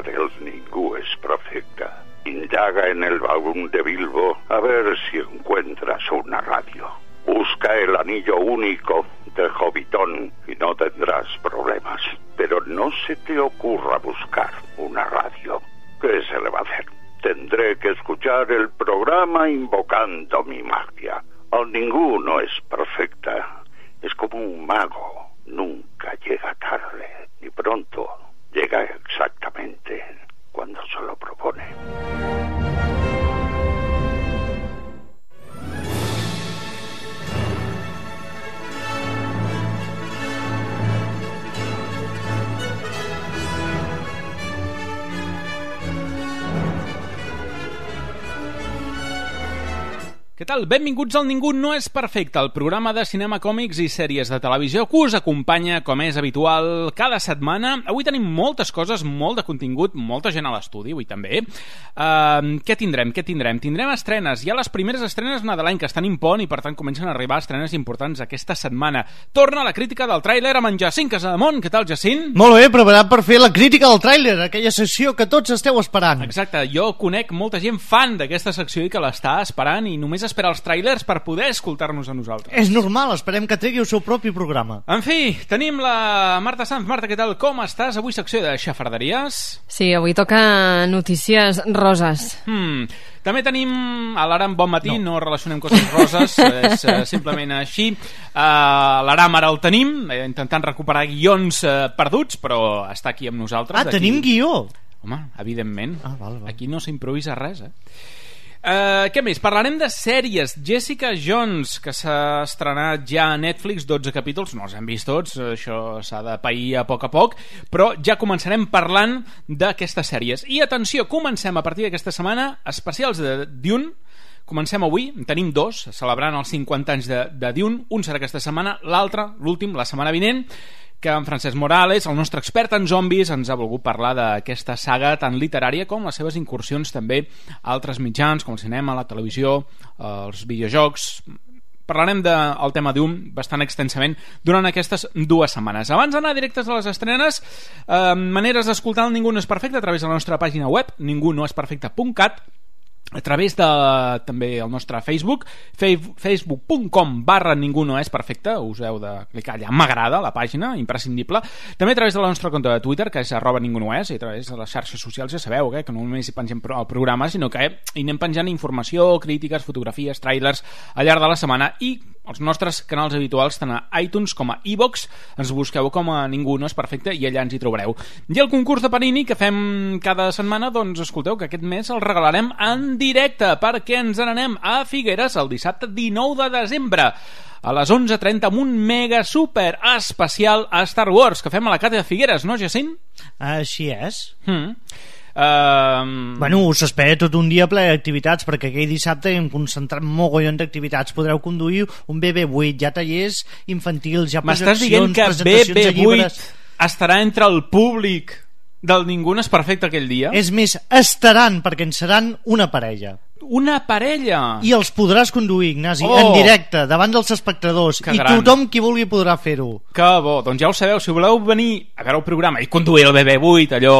del Ningú es perfecta. Indaga en el baúl de Bilbo a ver si encuentras una radio. Busca el anillo único de Hobbiton y no tendrás problemas. Pero no se te ocurra buscar una radio. ¿Qué se le va a hacer? Tendré que escuchar el programa invocando mi magia. Al ninguno es perfecta. Es como un mago. Nunca llega tarde, ni pronto. Llega exactamente cuando se lo propone. Què tal? Benvinguts al Ningú no és perfecte, el programa de cinema, còmics i sèries de televisió que us acompanya, com és habitual, cada setmana. Avui tenim moltes coses, molt de contingut, molta gent a l'estudi, avui també. Uh, què tindrem? Què tindrem? Tindrem estrenes. Hi ha les primeres estrenes nadalenc que estan impont i, per tant, comencen a arribar estrenes importants aquesta setmana. Torna la crítica del tràiler amb en Jacint Casademont. Què tal, Jacint? Molt bé, preparat per fer la crítica del tràiler, aquella sessió que tots esteu esperant. Exacte, jo conec molta gent fan d'aquesta secció i que l'està esperant i només espera els trailers per poder escoltar-nos a nosaltres. És normal, esperem que tregui el seu propi programa. En fi, tenim la Marta Sanz. Marta, què tal? Com estàs? Avui secció de xafarderies. Sí, avui toca notícies roses. Hmm. També tenim a l'Aram Bon Matí, no, no relacionem coses roses, és uh, simplement així. Uh, L'Aram ara el tenim, eh, intentant recuperar guions uh, perduts, però està aquí amb nosaltres. Ah, tenim guió? Home, evidentment. Ah, val, val. Aquí no s'improvisa res, eh? Uh, què més? Parlarem de sèries. Jessica Jones, que s'ha estrenat ja a Netflix, 12 capítols, no els hem vist tots, això s'ha de pair a poc a poc, però ja començarem parlant d'aquestes sèries. I atenció, comencem a partir d'aquesta setmana especials de Dune, Comencem avui, en tenim dos, celebrant els 50 anys de, de Dune, un serà aquesta setmana, l'altre, l'últim, la setmana vinent, que en Francesc Morales, el nostre expert en zombis, ens ha volgut parlar d'aquesta saga tan literària com les seves incursions també a altres mitjans, com el cinema, la televisió, els videojocs... Parlarem del de, tema d'UM bastant extensament durant aquestes dues setmanes. Abans d'anar directes a les estrenes, eh, maneres d'escoltar el Ningú no és perfecte a través de la nostra pàgina web, ningunoesperfecte.cat a través de també el nostre Facebook facebook.com barra ningú no és perfecte us heu de clicar allà, m'agrada la pàgina, imprescindible, també a través de la nostra compte de Twitter que és arroba ningú no és i a través de les xarxes socials ja sabeu eh, que no només hi pengem el programa sinó que hi anem penjant informació, crítiques, fotografies, trailers al llarg de la setmana i els nostres canals habituals tant a iTunes com a iVox ens busqueu com a Ningú no és perfecte i allà ens hi trobareu. I el concurs de Panini que fem cada setmana, doncs escolteu que aquest mes el regalarem en directe perquè ens n'anem a Figueres el dissabte 19 de desembre a les 11.30 amb un mega super especial a Star Wars que fem a la Càtedra de Figueres, no, Jacint? Així és. Hmm. Uh... Bueno, us espera tot un dia ple d'activitats perquè aquell dissabte hem concentrat mogollon d'activitats. Podreu conduir un BB8 ja tallers infantils, ja M'estàs dient que BB8 estarà entre el públic del Ningú no és perfecte aquell dia? És més, estaran perquè en seran una parella una parella i els podràs conduir, Ignasi, oh. en directe davant dels espectadors que i gran. tothom qui vulgui podrà fer-ho que bo, doncs ja ho sabeu si voleu venir a veure el programa i conduir el BB8 allò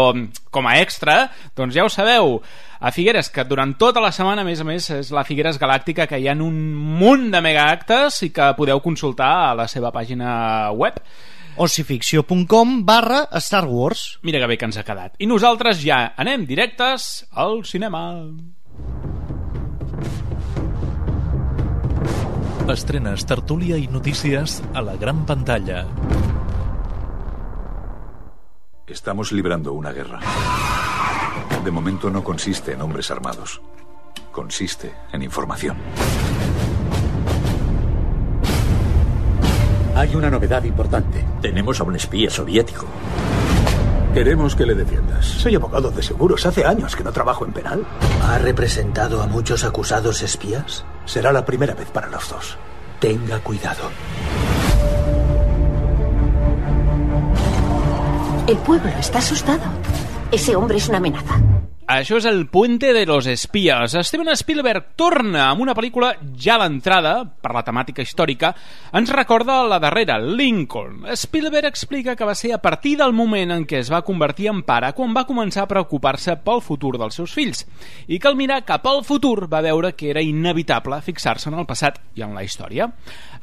com a extra doncs ja ho sabeu a Figueres, que durant tota la setmana, a més a més, és la Figueres Galàctica, que hi ha un munt de megaactes i que podeu consultar a la seva pàgina web ocificció.com barra Star Wars Mira que bé que ens ha quedat. I nosaltres ja anem directes al cinema. Estrenes, tertúlia i notícies a la gran pantalla. Estamos librando una guerra. De momento no consiste en hombres armados. Consiste en información. Hay una novedad importante. Tenemos a un espía soviético. Queremos que le defiendas. Soy abogado de seguros. Hace años que no trabajo en penal. ¿Ha representado a muchos acusados espías? Será la primera vez para los dos. Tenga cuidado. El pueblo está asustado. Ese hombre es una amenaza. Això és el Puente de los Espías. Steven Spielberg torna amb una pel·lícula ja d'entrada, per la temàtica històrica, ens recorda la darrera, Lincoln. Spielberg explica que va ser a partir del moment en què es va convertir en pare quan va començar a preocupar-se pel futur dels seus fills i que al mirar cap al futur va veure que era inevitable fixar-se en el passat i en la història.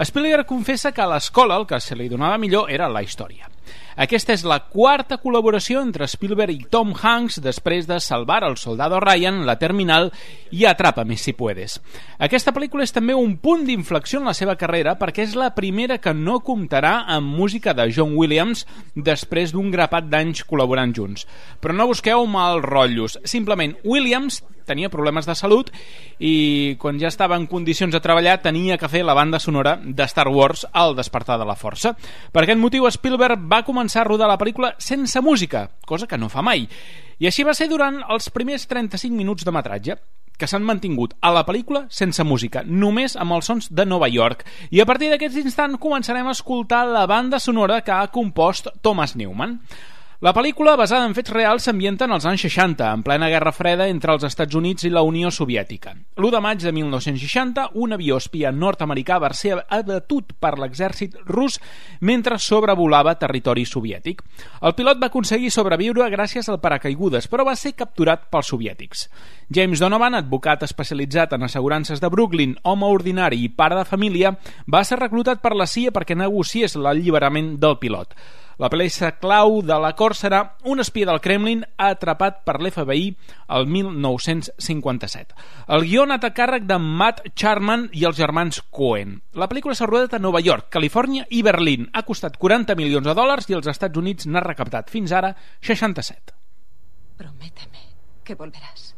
Spielberg confessa que a l'escola el que se li donava millor era la història. Aquesta és la quarta col·laboració entre Spielberg i Tom Hanks després de Salvar el soldado Ryan, La Terminal i Atrápame si puedes. Aquesta pel·lícula és també un punt d'inflexió en la seva carrera perquè és la primera que no comptarà amb música de John Williams després d'un grapat d'anys col·laborant junts. Però no busqueu mal rotllos, simplement Williams tenia problemes de salut i quan ja estava en condicions de treballar tenia que fer la banda sonora de Star Wars al despertar de la força. Per aquest motiu Spielberg va començar a rodar la pel·lícula sense música, cosa que no fa mai. I així va ser durant els primers 35 minuts de metratge que s'han mantingut a la pel·lícula sense música, només amb els sons de Nova York. I a partir d'aquest instant començarem a escoltar la banda sonora que ha compost Thomas Newman. La pel·lícula, basada en fets reals, s'ambienta en els anys 60, en plena Guerra Freda entre els Estats Units i la Unió Soviètica. L'1 de maig de 1960, un avió espia nord-americà va ser abatut per l'exèrcit rus mentre sobrevolava territori soviètic. El pilot va aconseguir sobreviure gràcies al paracaigudes, però va ser capturat pels soviètics. James Donovan, advocat especialitzat en assegurances de Brooklyn, home ordinari i pare de família, va ser reclutat per la CIA perquè negociés l'alliberament del pilot. La peça clau de l'acord serà un espia del Kremlin atrapat per l'FBI el 1957. El guió anat a càrrec de Matt Charman i els germans Cohen. La pel·lícula s'ha rodat a Nova York, Califòrnia i Berlín. Ha costat 40 milions de dòlars i els Estats Units n'ha recaptat fins ara 67. Prométeme que volverás.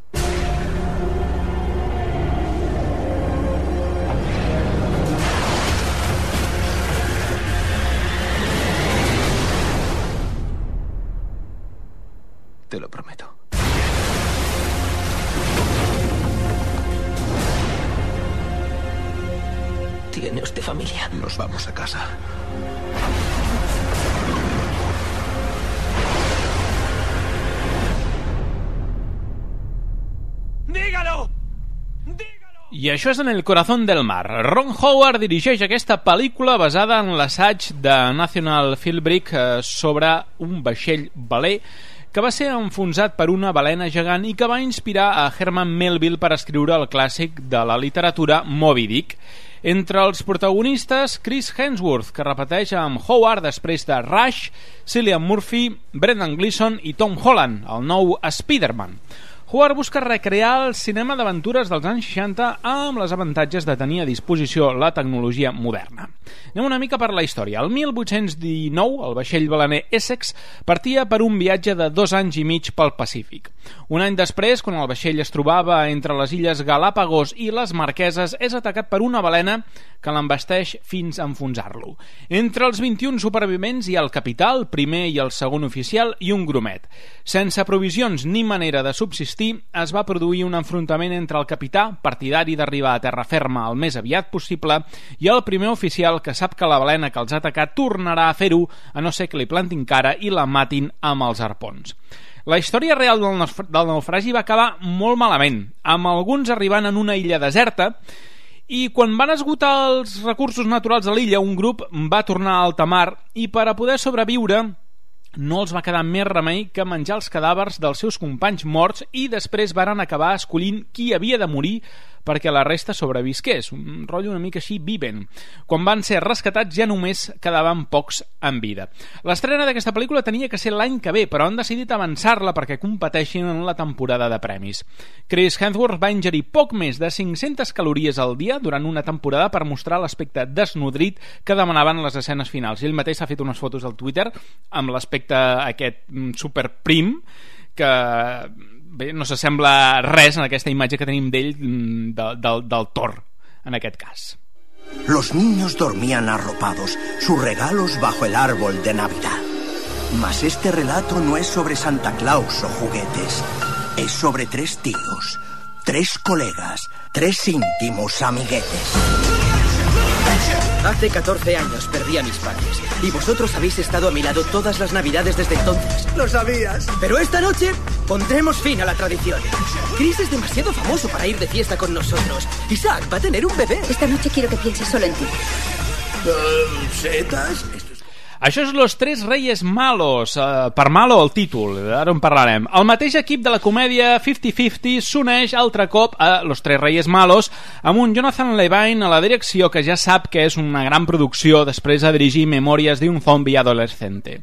Te lo prometo. ¿Tiene usted familia? Nos vamos a casa. ¡Dígalo! I això és en El corazón del mar. Ron Howard dirigeix aquesta pel·lícula basada en l'assaig de National Philbrick eh, sobre un vaixell baler que va ser enfonsat per una balena gegant i que va inspirar a Herman Melville per escriure el clàssic de la literatura Moby Dick. Entre els protagonistes, Chris Hemsworth, que repeteix amb Howard després de Rush, Cillian Murphy, Brendan Gleeson i Tom Holland, el nou Spider-Man. Howard busca recrear el cinema d'aventures dels anys 60 amb les avantatges de tenir a disposició la tecnologia moderna. Anem una mica per la història. El 1819, el vaixell balaner Essex partia per un viatge de dos anys i mig pel Pacífic. Un any després, quan el vaixell es trobava entre les illes Galàpagos i les Marqueses, és atacat per una balena que l'embasteix fins a enfonsar-lo. Entre els 21 supervivents hi ha el capità, el primer i el segon oficial i un grumet. Sense provisions ni manera de subsistir, es va produir un enfrontament entre el capità, partidari d'arribar a terra ferma el més aviat possible, i el primer oficial que sap que la balena que els ha atacat tornarà a fer-ho, a no ser que li plantin cara i la matin amb els arpons. La història real del, naufragi va acabar molt malament, amb alguns arribant en una illa deserta i quan van esgotar els recursos naturals de l'illa, un grup va tornar a alta mar i per a poder sobreviure no els va quedar més remei que menjar els cadàvers dels seus companys morts i després varen acabar escollint qui havia de morir perquè la resta sobrevisqués, un rotllo una mica així viven. Quan van ser rescatats ja només quedaven pocs en vida. L'estrena d'aquesta pel·lícula tenia que ser l'any que ve, però han decidit avançar-la perquè competeixin en la temporada de premis. Chris Hemsworth va ingerir poc més de 500 calories al dia durant una temporada per mostrar l'aspecte desnodrit que demanaven les escenes finals. Ell mateix s'ha fet unes fotos al Twitter amb l'aspecte aquest mm, superprim que bé, no s'assembla res en aquesta imatge que tenim d'ell mm, del, del, del Thor, en aquest cas. Los niños dormían arropados, sus regalos bajo el árbol de Navidad. Mas este relato no es sobre Santa Claus o juguetes, es sobre tres tíos, tres colegas, tres íntimos amiguetes. Hace 14 años perdí a mis padres y vosotros habéis estado a mi lado todas las navidades desde entonces. Lo sabías. Pero esta noche pondremos fin a la tradición. Chris es demasiado famoso para ir de fiesta con nosotros. Isaac va a tener un bebé. Esta noche quiero que pienses solo en ti. Uh, ¿Setas? Això és Los Tres Reyes Malos, uh, per malo el títol, ara en parlarem. El mateix equip de la comèdia 50-50 s'uneix altre cop a Los Tres Reyes Malos amb un Jonathan Levine a la direcció que ja sap que és una gran producció després de dirigir Memòries d'un zombi adolescente.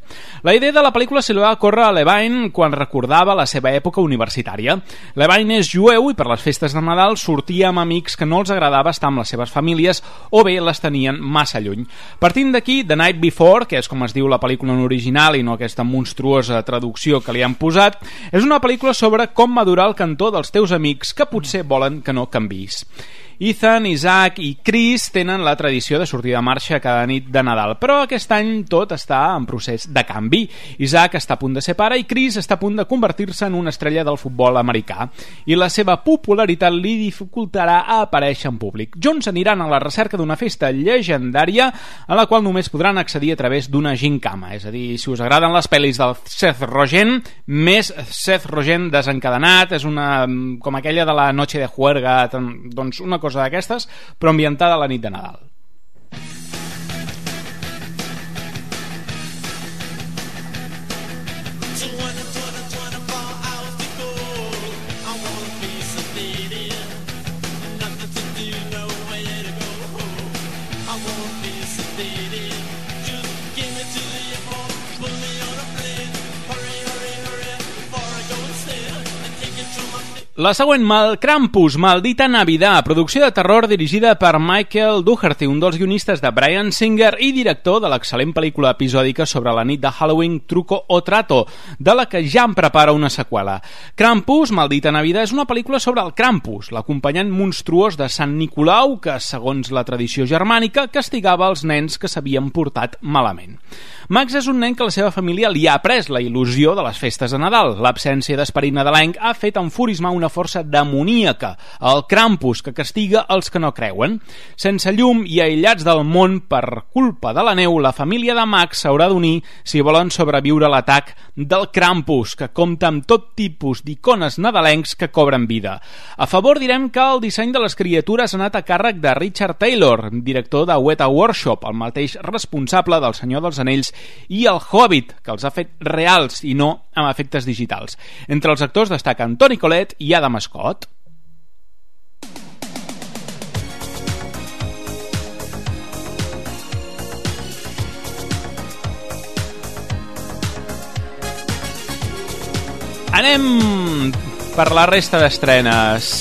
La idea de la pel·lícula se li va córrer a Levine quan recordava la seva època universitària. Levine és jueu i per les festes de Nadal sortia amb amics que no els agradava estar amb les seves famílies o bé les tenien massa lluny. Partint d'aquí, The Night Before, que és com es diu la pel·lícula en original i no aquesta monstruosa traducció que li han posat, és una pel·lícula sobre com madurar el cantó dels teus amics que potser volen que no canvis. Ethan, Isaac i Chris tenen la tradició de sortir de marxa cada nit de Nadal, però aquest any tot està en procés de canvi. Isaac està a punt de ser pare i Chris està a punt de convertir-se en una estrella del futbol americà i la seva popularitat li dificultarà a aparèixer en públic. Junts aniran a la recerca d'una festa llegendària a la qual només podran accedir a través d'una gincama, és a dir, si us agraden les pel·lis del Seth Rogen, més Seth Rogen desencadenat, és una com aquella de la Noche de Juerga, doncs una cosa cosa d'aquestes, però ambientada a la nit de Nadal. La següent, Mal Krampus, Maldita Navidad, producció de terror dirigida per Michael Dougherty, un dels guionistes de Brian Singer i director de l'excel·lent pel·lícula episòdica sobre la nit de Halloween Truco o Trato, de la que ja en prepara una seqüela. Krampus, Maldita Navidad, és una pel·lícula sobre el Krampus, l'acompanyant monstruós de Sant Nicolau que, segons la tradició germànica, castigava els nens que s'havien portat malament. Max és un nen que la seva família li ha pres la il·lusió de les festes de Nadal. L'absència d'esperit nadalenc ha fet enfurismar una força demoníaca, el Krampus, que castiga els que no creuen. Sense llum i aïllats del món per culpa de la neu, la família de Max s'haurà d'unir si volen sobreviure a l'atac del Krampus, que compta amb tot tipus d'icones nadalencs que cobren vida. A favor direm que el disseny de les criatures ha anat a càrrec de Richard Taylor, director de Weta Workshop, el mateix responsable del Senyor dels Anells i el Hobbit, que els ha fet reals i no amb efectes digitals. Entre els actors destaquen Toni Collette i Adam Scott. Anem per la resta d'estrenes.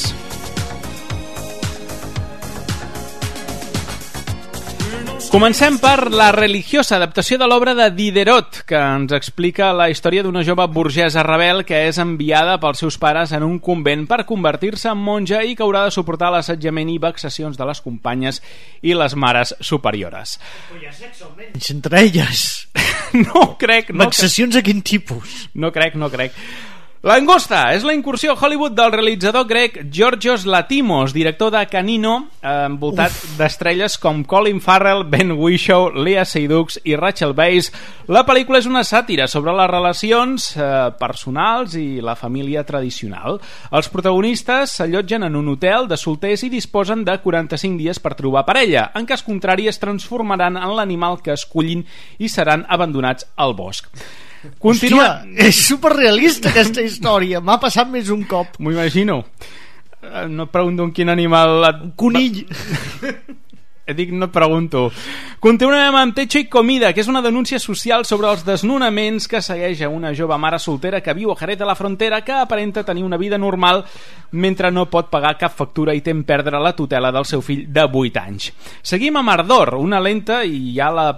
Comencem per la religiosa adaptació de l'obra de Diderot, que ens explica la història d'una jove burgesa rebel que és enviada pels seus pares en un convent per convertir-se en monja i que haurà de suportar l'assetjament i vexacions de les companyes i les mares superiores. Entre elles. no crec. No Vexacions a quin tipus? No crec, no crec. Langosta és la incursió a Hollywood del realitzador grec Georgios Latimos, director de Canino, eh, envoltat d'estrelles com Colin Farrell, Ben Whishaw, Lea Seydoux i Rachel Weisz. La pel·lícula és una sàtira sobre les relacions eh, personals i la família tradicional. Els protagonistes s'allotgen en un hotel de solters i disposen de 45 dies per trobar parella. En cas contrari, es transformaran en l'animal que escollin i seran abandonats al bosc. Continua... Hòstia, és superrealista aquesta història. M'ha passat més un cop. M'ho imagino. Eh, No et pregunto en quin animal... Et... Un conill. Dic, no et pregunto. Continuem amb Techo i Comida, que és una denúncia social sobre els desnonaments que segueix a una jove mare soltera que viu a Jerez de la Frontera que aparenta tenir una vida normal mentre no pot pagar cap factura i tem perdre la tutela del seu fill de 8 anys. Seguim amb Ardor, una lenta i ja la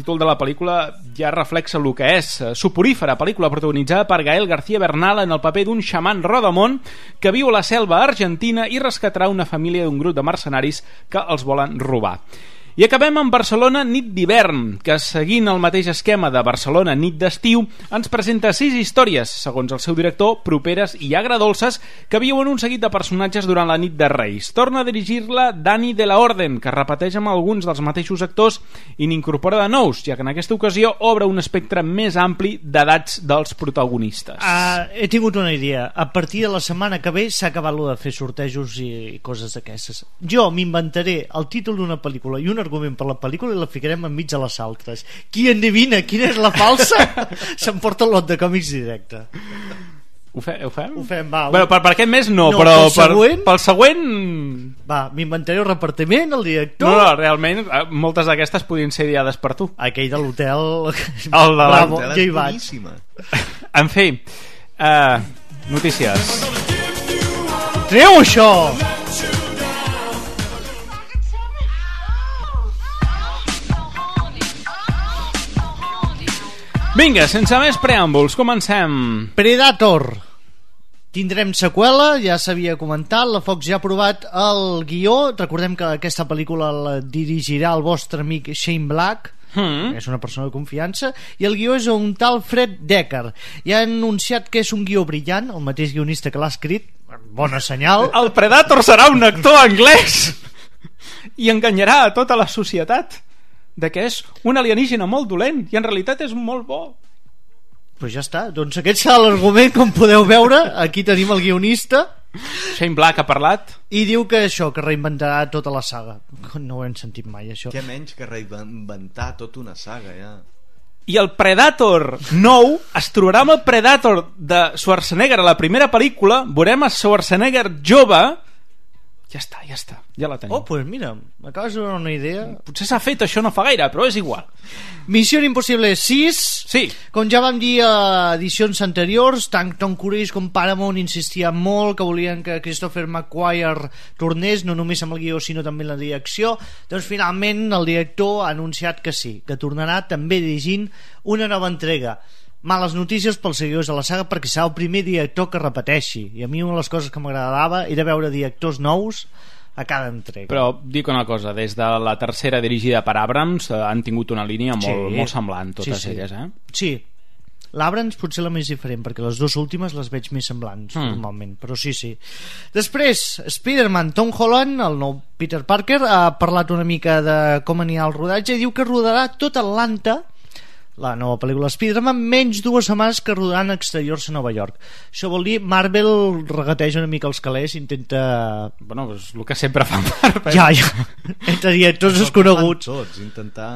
títol de la pel·lícula ja reflexa el que és. Suporífera, pel·lícula protagonitzada per Gael García Bernal en el paper d'un xaman rodamont que viu a la selva argentina i rescatarà una família d'un grup de mercenaris que els volen robar. I acabem amb Barcelona nit d'hivern, que seguint el mateix esquema de Barcelona nit d'estiu, ens presenta sis històries, segons el seu director, properes i agradolces, que viuen un seguit de personatges durant la nit de Reis. Torna a dirigir-la Dani de la Orden, que repeteix amb alguns dels mateixos actors i n'incorpora de nous, ja que en aquesta ocasió obre un espectre més ampli d'edats dels protagonistes. Uh, he tingut una idea. A partir de la setmana que ve s'ha acabat de fer sortejos i coses d'aquestes. Jo m'inventaré el títol d'una pel·lícula i un argument per la pel·lícula i la ficarem enmig de les altres. Qui endevina quina és la falsa s'emporta el lot de còmics directe. Ho, fe, ho fem? Ho fem, va. Bueno, per, per aquest mes no, No, però pel per, següent? pel següent... Va, m'inventaré el repartiment, el director... No, no, realment, eh, moltes d'aquestes podien ser ideades per tu. Aquell de l'hotel... El de l'hotel ja hi vaig. En fi, uh, notícies. Treu això! Vinga, sense més preàmbuls, comencem. Predator. Tindrem seqüela, ja s'havia comentat, la Fox ja ha aprovat el guió. Recordem que aquesta pel·lícula la dirigirà el vostre amic Shane Black, Mm. és una persona de confiança, i el guió és un tal Fred Decker. I ha anunciat que és un guió brillant, el mateix guionista que l'ha escrit, bona senyal. El Predator serà un actor anglès i enganyarà a tota la societat de que és un alienígena molt dolent i en realitat és molt bo. Pues ja està, doncs aquest serà l'argument, com podeu veure, aquí tenim el guionista, Shane Black ha parlat i diu que això, que reinventarà tota la saga. No ho hem sentit mai, això. Què menys que reinventar tota una saga, ja. i el Predator nou es trobarà amb el Predator de Schwarzenegger a la primera pel·lícula veurem a Schwarzenegger jove ja està, ja està, ja la tenim. Oh, pues mira, m'acabes de donar una idea. potser s'ha fet això no fa gaire, però és igual. Missió Impossible 6 sí. Com ja vam dir a edicions anteriors tant Tom Cruise com Paramount insistien molt que volien que Christopher McQuarrie tornés, no només amb el guió sinó també en la direcció. Doncs finalment el director ha anunciat que sí que tornarà també dirigint una nova entrega males notícies pels seguidors de la saga perquè serà el primer director que repeteixi i a mi una de les coses que m'agradava era veure directors nous a cada entrega però dic una cosa, des de la tercera dirigida per Abrams eh, han tingut una línia molt, Sí. molt semblant totes Sí, sí. elles eh? Sí, l'Abrams potser la més diferent perquè les dues últimes les veig més semblants Mm. normalment, però sí, sí després, Spider-Man, Tom Holland el nou Peter Parker ha parlat una mica de com anirà el rodatge i diu que rodarà tot Atlanta la nova pel·lícula Spider-Man menys dues setmanes que rodaran exteriors a Nova York això vol dir Marvel regateja una mica els calés intenta bueno, és el que sempre fa Marvel ja, ja, entre directors desconeguts Tots, intentar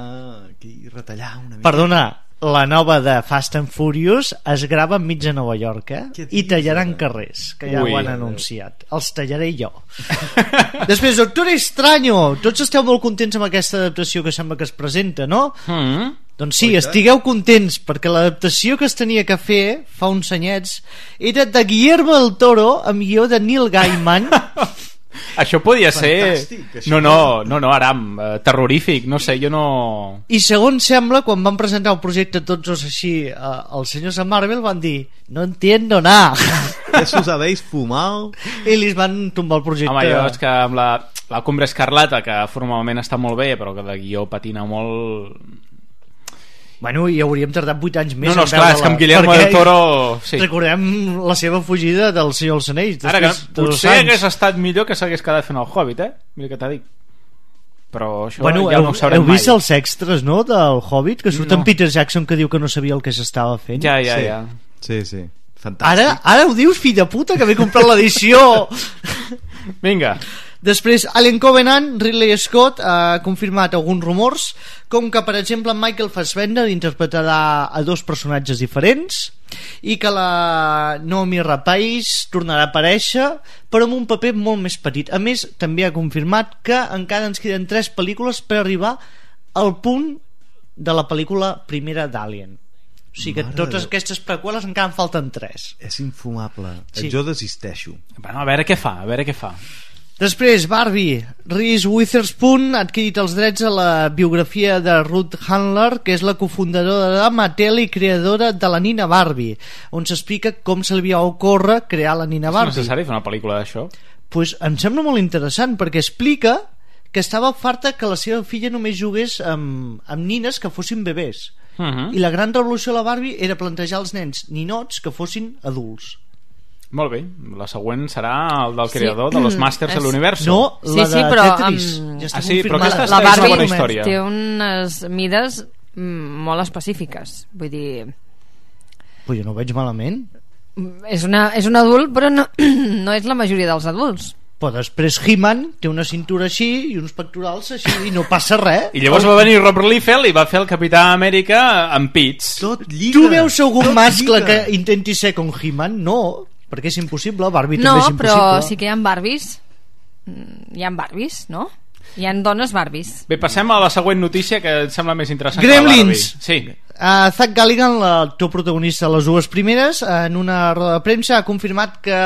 aquí retallar una mica. Perdona, la nova de Fast and Furious es grava enmig de Nova York, eh? Què I tallaran ara? carrers, que ja Ui. ho han anunciat. Els tallaré jo. Després, Doctor Extraño. Tots esteu molt contents amb aquesta adaptació que sembla que es presenta, no? mm. Doncs sí, Oi, estigueu contents, perquè l'adaptació que es tenia que fer fa uns anyets era de Guillermo del Toro amb guió de Neil Gaiman això podia Fantàstic, ser això. no, no, no, no Aram, eh, terrorífic no sé, jo no I segons sembla, quan van presentar el projecte tots dos així eh, els senyors de Marvel van dir no entiendo nada Eso us habéis fumado. i li van tombar el projecte Home, jo és que amb la, la Cumbre Escarlata, que formalment està molt bé, però que de guió patina molt... bueno, i hauríem tardat 8 anys més No, no, esclar, és que amb Guillermo del Toro... Sí. recordem la seva fugida del Senyor dels Anells Ara que dos potser anys. hagués estat millor que s'hagués quedat fent el Hobbit, eh? Mira què t'ha dit. Però això Bueno, ja heu, no ho sabrem heu vist mai. els extras, no?, del Hobbit, que surt No. en Peter Jackson que diu que no sabia el que s'estava fent. Ja, ja, Sí. ja. Sí, sí. Fantàstic. Ara, ara ho dius, fill de puta, que m'he comprat l'edició. Vinga. Després, Alien Covenant, Ridley Scott ha confirmat alguns rumors, com que, per exemple, Michael Fassbender interpretarà a dos personatges diferents i que la Naomi Rapace tornarà a aparèixer, però amb un paper molt més petit. A més, també ha confirmat que encara ens queden tres pel·lícules per arribar al punt de la pel·lícula primera d'Alien. O sigui que Mare totes de- aquestes preqüeles encara en falten tres. És infumable. Sí. Jo desisteixo. Bueno, a veure què fa, a veure què fa. Després, Barbie. Reese Witherspoon ha adquirit els drets a la biografia de Ruth Handler, que és la cofundadora de Mattel i creadora de la Nina Barbie, on s'explica com se li havia ocórrer crear la Nina És Barbie. necessari fer una pel·lícula d'això? pues em sembla molt interessant perquè explica que estava farta que la seva filla només jugués amb, amb nines que fossin bebès. Uh -huh. I la gran revolució de la Barbie era plantejar als nens ninots que fossin adults. Molt bé, la següent serà el del creador de los Masters de l'Universo. No, Sí, la sí, de però Tetris. amb- Ja està Ah, sí, però aquesta La és una bona història. té unes mides mm, molt específiques. Vull dir, Però jo no ho veig malament. és, una, és un adult, però no, no és la majoria dels adults. Però després He-Man té una cintura així i uns pectorals així i no passa res. I llavors va venir Rob Liefeld i va fer el Capità Amèrica amb pits. Tot lliga. Tu veus algun tot mascle lliga. que intenti ser com He-Man? No, perquè és impossible. Barbie No, també és impossible. però sí que hi ha Barbies. Mm, Hi ha Barbies, no? Hi ha dones Barbies. Bé, passem a la següent notícia que em sembla més interessant que Gremlins. la Barbie. Sí. Uh, Zach Galligan, l'actor protagonista de les dues primeres, en una roda de premsa ha confirmat que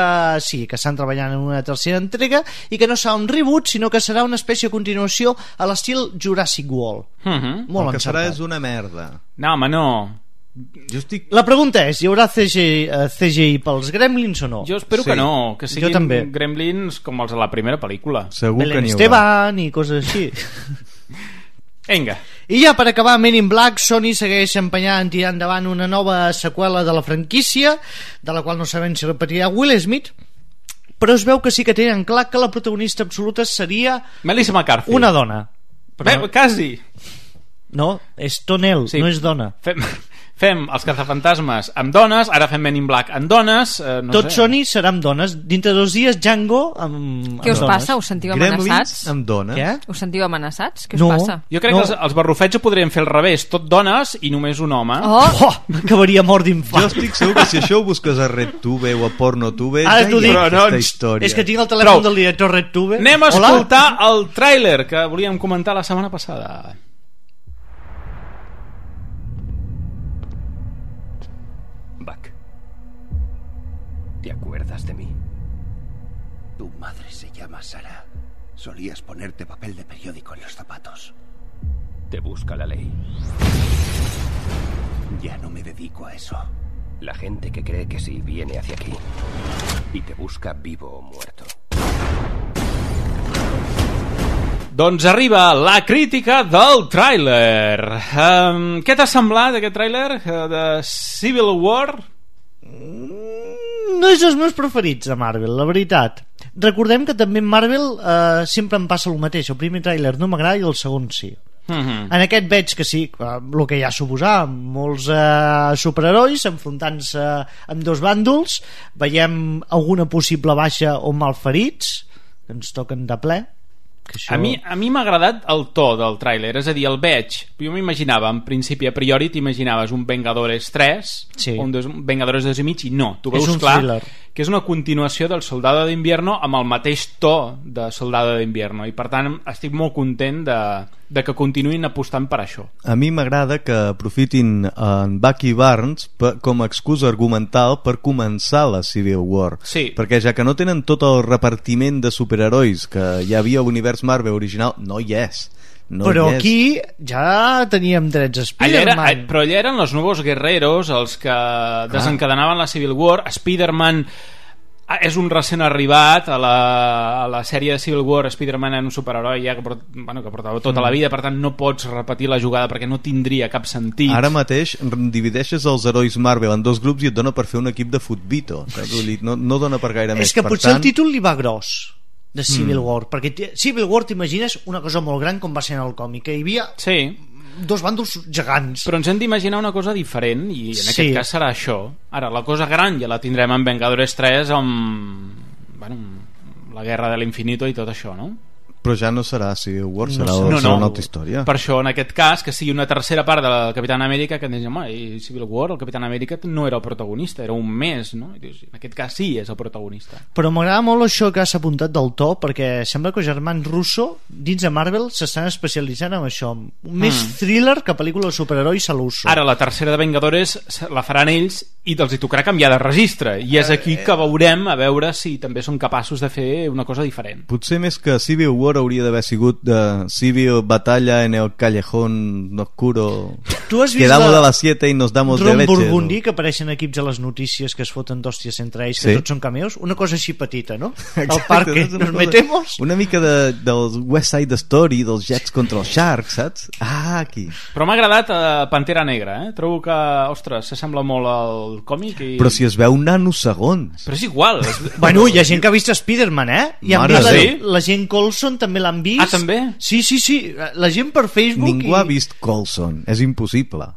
sí, que estan treballant en una tercera entrega i que no serà un reboot, sinó que serà una espècie de continuació a l'estil Jurassic World. Uh -huh. Molt el que serà encertat. és una merda. No, home, no. Jo estic... La pregunta és, hi haurà CGI, uh, CGI pels Gremlins o no? Jo espero Sí. que no, que Jo siguin també. gremlins com els de la primera pel·lícula. Segur que Belén n'hi haurà. Esteban i coses així. Vinga. I ja per acabar Men in Black, Sony segueix empenyant en tirar endavant una nova seqüela de la franquícia, de la qual no sabem si repetirà Will Smith, però es veu que sí que tenen clar que la protagonista absoluta seria Melissa McCarthy. una dona. Bé, quasi. No, és Tonel, Sí. no és dona. Fem, fem els cazafantasmes amb dones, ara fem Men in Black amb dones. Eh, no Tot sé. Sony serà amb dones. Dintre dos dies, Django amb, Què amb us dones. passa? Us sentiu Gremlins amenaçats? amb dones. Què? Us sentiu amenaçats? Què us No. passa? Jo crec No. que els, els barrufets ho podrien fer al revés, tot dones i només un home. Oh, Oh, acabaria mort Jo d'infant. estic segur que si això ho busques a RedTube o a PornoTube Ara ja t'ho hi dic. Però no història. És que tinc el telèfon Prou. del director RedTube. Anem a Hola? escoltar el tràiler que volíem comentar la setmana passada. ¿Te acuerdas de mí? Tu madre se llama Sara. Solías ponerte papel de periódico en los zapatos. Te busca la ley. Ya no me dedico a eso. La gente que cree que sí viene hacia aquí. Y te busca vivo o muerto. Doncs arriba la crítica del tràiler. Um, què t'ha semblat aquest tràiler uh, de Civil War? No és dels meus preferits de Marvel, la veritat. Recordem que també en Marvel eh, sempre em passa el mateix. El primer tràiler no m'agrada i el segon sí. Uh -huh. En aquest veig que sí, eh, el que ja suposar, molts eh, superherois enfrontant-se amb dos bàndols, veiem alguna possible baixa o malferits, que ens toquen de ple. Que això... A mi a mi m'ha agradat el to del tràiler, és a dir, el veig. Jo m'imaginava, en principi, a priori, t'imaginaves un Vengadores 3 Sí. un dos, Vengadores 2 i mig, i no. Tu És veus un clar thriller. Que és una continuació del Soldado d'Invierno amb el mateix to de Soldado d'Invierno, i per tant estic molt content de, de que continuïn apostant per això. A mi m'agrada que aprofitin en Bucky Barnes per, com a excusa argumental per començar la Civil War. Sí. Perquè ja que no tenen tot el repartiment de superherois que hi havia a l'univers Marvel original, no hi és. No Però és. aquí ja teníem drets a Allà era, Spider-Man. però allà eren els nous guerreros els que desencadenaven la Civil War Spider-Man ah, és un recent arribat a la, a la sèrie de Civil War Spider-Man era un superheroi ja que, port, bueno, que portava tota Mm. la vida per tant no pots repetir la jugada perquè no tindria cap sentit Ara mateix divideixes els herois Marvel en dos grups i et dona per fer un equip de futbito. No, no dona per gaire més. És que per potser tant, el títol li va gros de Civil Mm. War, perquè Civil War t'imagines una cosa molt gran com va ser en el còmic, que hi havia sí. dos bàndols gegants. però ens hem d'imaginar una cosa diferent i en Sí. aquest cas serà això ara la cosa gran ja la tindrem en Vengadores 3 amb bueno, la guerra de l'infinito i tot això no? Però ja no serà Civil War, serà, no, serà no. una altra història. Per això, en aquest cas, que sigui una tercera part de la Capitana Amèrica, que ens home, i Civil War, el Capitán Amèrica no era el protagonista, era un mes, no? I dius, en aquest cas sí és el protagonista. Però m'agrada molt això que has apuntat del to, perquè sembla que els germans Russo, dins de Marvel, s'estan especialitzant en això. Més Mm. thriller que pel·lícula de superherois a l'uso. Ara, la tercera de Vengadores la faran ells i els hi tocarà canviar de registre. I és aquí que veurem a veure si també són capaços de fer una cosa diferent. Potser més que Civil War hauria d'haver sigut de Civil Batalla en el Callejón Oscuro Tu has vist Quedamos la- a las 7 y nos damos de Ron leche. Burgundy, que apareixen equips a les notícies que es foten d'hòsties entre ells, que Sí. tots són cameos, una cosa així petita, no? Al Exacte, parque, és una nos cosa- metemos... Una mica de, del West Side Story, dels Jets contra els Sharks, saps? Ah, aquí. Però m'ha agradat uh, Pantera Negra, eh? Trobo que, ostres, s'assembla molt al còmic i... Però si es veu nanosegons. Però és igual. És... Bueno, hi ha gent que ha vist Spider-Man, eh? I han Mare vist la, de la gent Colson també l'han vist. Ah, també? Sí, sí, sí. La gent per Facebook... Ningú i... ha vist Colson, és impossible.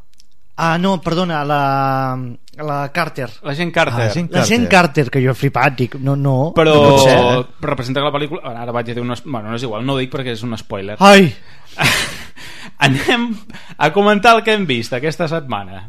Ah, no, perdona, la, la Carter. La gent Carter. Ah, gent La gent Carter, que jo he flipat, dic, no, no, Però no ser, eh? representa que la pel·lícula... Ara vaig a dir un... Bueno, no és igual, no ho dic perquè és un spoiler. Ai, Anem a comentar el que hem vist aquesta setmana.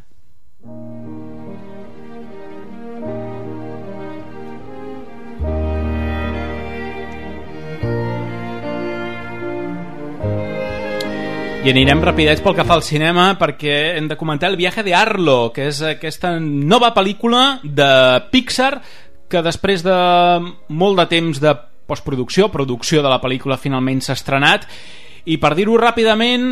I anirem rapidets pel que fa al cinema perquè hem de comentar el viatge de Arlo, que és aquesta nova pel·lícula de Pixar que després de molt de temps de postproducció, producció de la pel·lícula finalment s'ha estrenat i per dir-ho ràpidament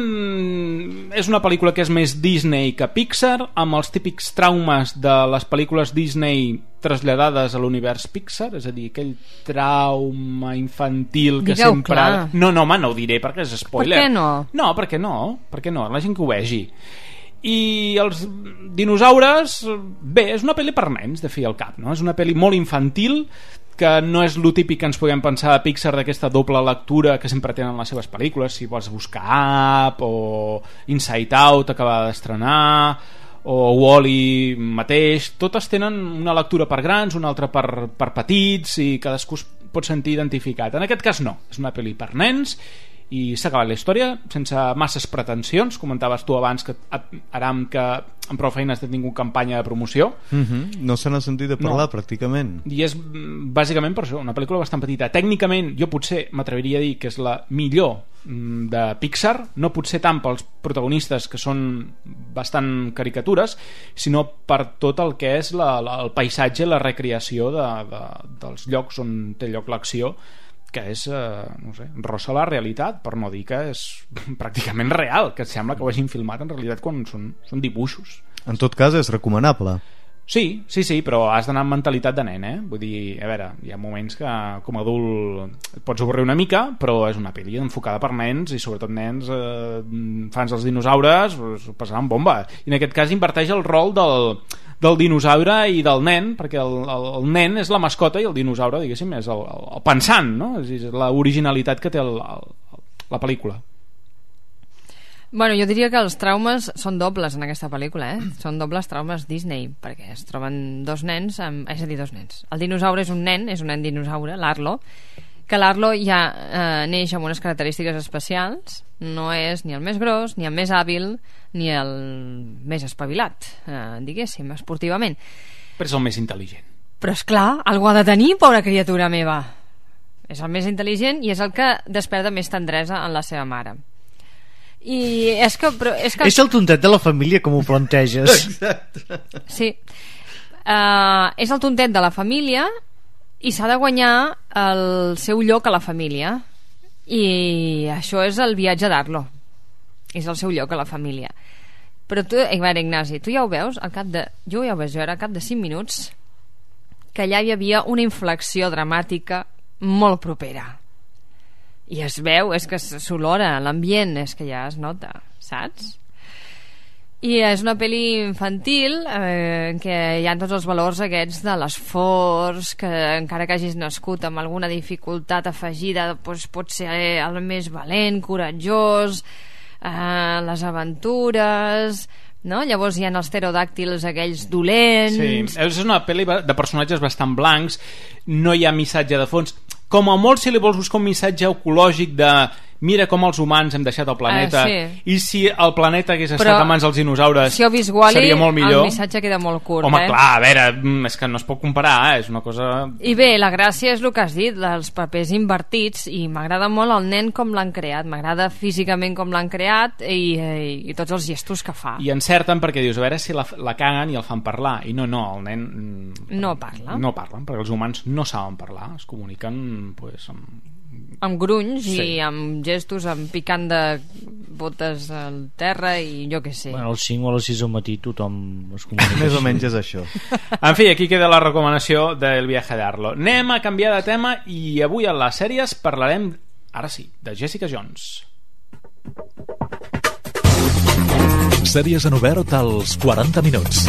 és una pel·lícula que és més Disney que Pixar amb els típics traumes de les pel·lícules Disney traslladades a l'univers Pixar és a dir, aquell trauma infantil que Digueu sempre... clar. No, no, home, no ho diré perquè és spoiler Per què no? no, perquè no, perquè no, la gent que ho vegi i els dinosaures bé, és una pel·li per nens de fi al cap, no? és una pel·li molt infantil que no és lo típic que ens podem pensar a Pixar d'aquesta doble lectura que sempre tenen les seves pel·lícules si vols buscar Up o Inside Out acaba d'estrenar o Wall-E mateix totes tenen una lectura per grans una altra per, per petits i cadascú es pot sentir identificat. En aquest cas no, és una pel·li per nens i s'ha acabat la història sense masses pretensions comentaves tu abans que Aram que amb prou feines has tingut campanya de promoció Mm -hmm. No se n'ha sentit de parlar, No. pràcticament. i és mm, bàsicament per això una pel·lícula bastant petita tècnicament jo potser m'atreviria a dir que és la millor mm, de Pixar no potser tant pels protagonistes que són bastant caricatures sinó per tot el que és la, la, el paisatge la recreació de, de, dels llocs on té lloc l'acció que és, eh, no sé, rossa la realitat per no dir que és pràcticament real que sembla que ho hagin filmat en realitat quan són, són dibuixos En tot cas, és recomanable. Sí, sí, sí, però has d'anar amb mentalitat de nen, eh? Vull dir, a veure, hi ha moments que com a adult et pots avorrir una mica, però és una pel·li enfocada per nens i sobretot nens eh, fans dels dinosaures, pues, ho passaran bomba. I en aquest cas inverteix el rol del, del dinosaure i del nen, perquè el, el, el nen és la mascota i el dinosaure, diguéssim, és el, el, el pensant, no? És, és l'originalitat que té el, el, la pel·lícula. Bueno, jo diria que els traumes són dobles en aquesta pel·lícula, eh? Són dobles traumes Disney, perquè es troben dos nens, amb... és a dir, dos nens. El dinosaure és un nen, és un nen dinosaure, l'Arlo, que l'Arlo ja eh, neix amb unes característiques especials, no és ni el més gros, ni el més hàbil, ni el més espavilat, eh, diguéssim, esportivament. Però és el més intel·ligent. Però és clar, algú ha de tenir, pobra criatura meva. És el més intel·ligent i és el que desperta més tendresa en la seva mare. I és que... Però és, que És el tontet de la família, com ho planteges. Exacte. Sí. Uh, és el tontet de la família i s'ha de guanyar el seu lloc a la família. I això és el viatge d'Arlo. És el seu lloc a la família. Però tu, a veure, Ignasi, tu ja ho veus, al cap de... Jo ja ho veig veure, al cap de 5 minuts, que allà hi havia una inflexió dramàtica molt propera. I es veu, és que s'olora, l'ambient, és que ja es nota, saps? I és una pel·li infantil eh, què hi ha tots els valors aquests de l'esforç, que encara que hagis nascut amb alguna dificultat afegida, doncs pot ser el més valent, coratjós, eh, les aventures... No? Llavors hi ha els pterodàctils aquells dolents... Sí, és una pel·li de personatges bastant blancs, no hi ha missatge de fons. Com a molt si li vols buscar un missatge ecològic de mira com els humans hem deixat el planeta Ah, sí. i si el planeta hagués estat Però, a mans dels dinosaures Si Wall-E, seria molt millor. el missatge queda molt curt, Home, eh? clar, a veure, mm, és que no es pot comparar, eh? és una cosa... I bé, la gràcia és el que has dit, dels papers invertits, i m'agrada molt el nen com l'han creat, m'agrada físicament com l'han creat i, i, i tots els gestos que fa. I encerten perquè dius, a veure si la, la caguen i el fan parlar. I no, no, el nen... mm, No parla. No parlen, perquè els humans no saben parlar, es comuniquen pues, amb amb grunys Sí. i amb gestos, amb picant de botes al terra i jo què sé. Bueno, a les 5 o a les 6 del matí tothom es comunica. Més o menys és això. En fi, aquí queda la recomanació del viatge d'Arlo. Anem a canviar de tema i avui a les sèries parlarem, ara sí, de Jessica Jones. Sèries en obert als 40 minuts.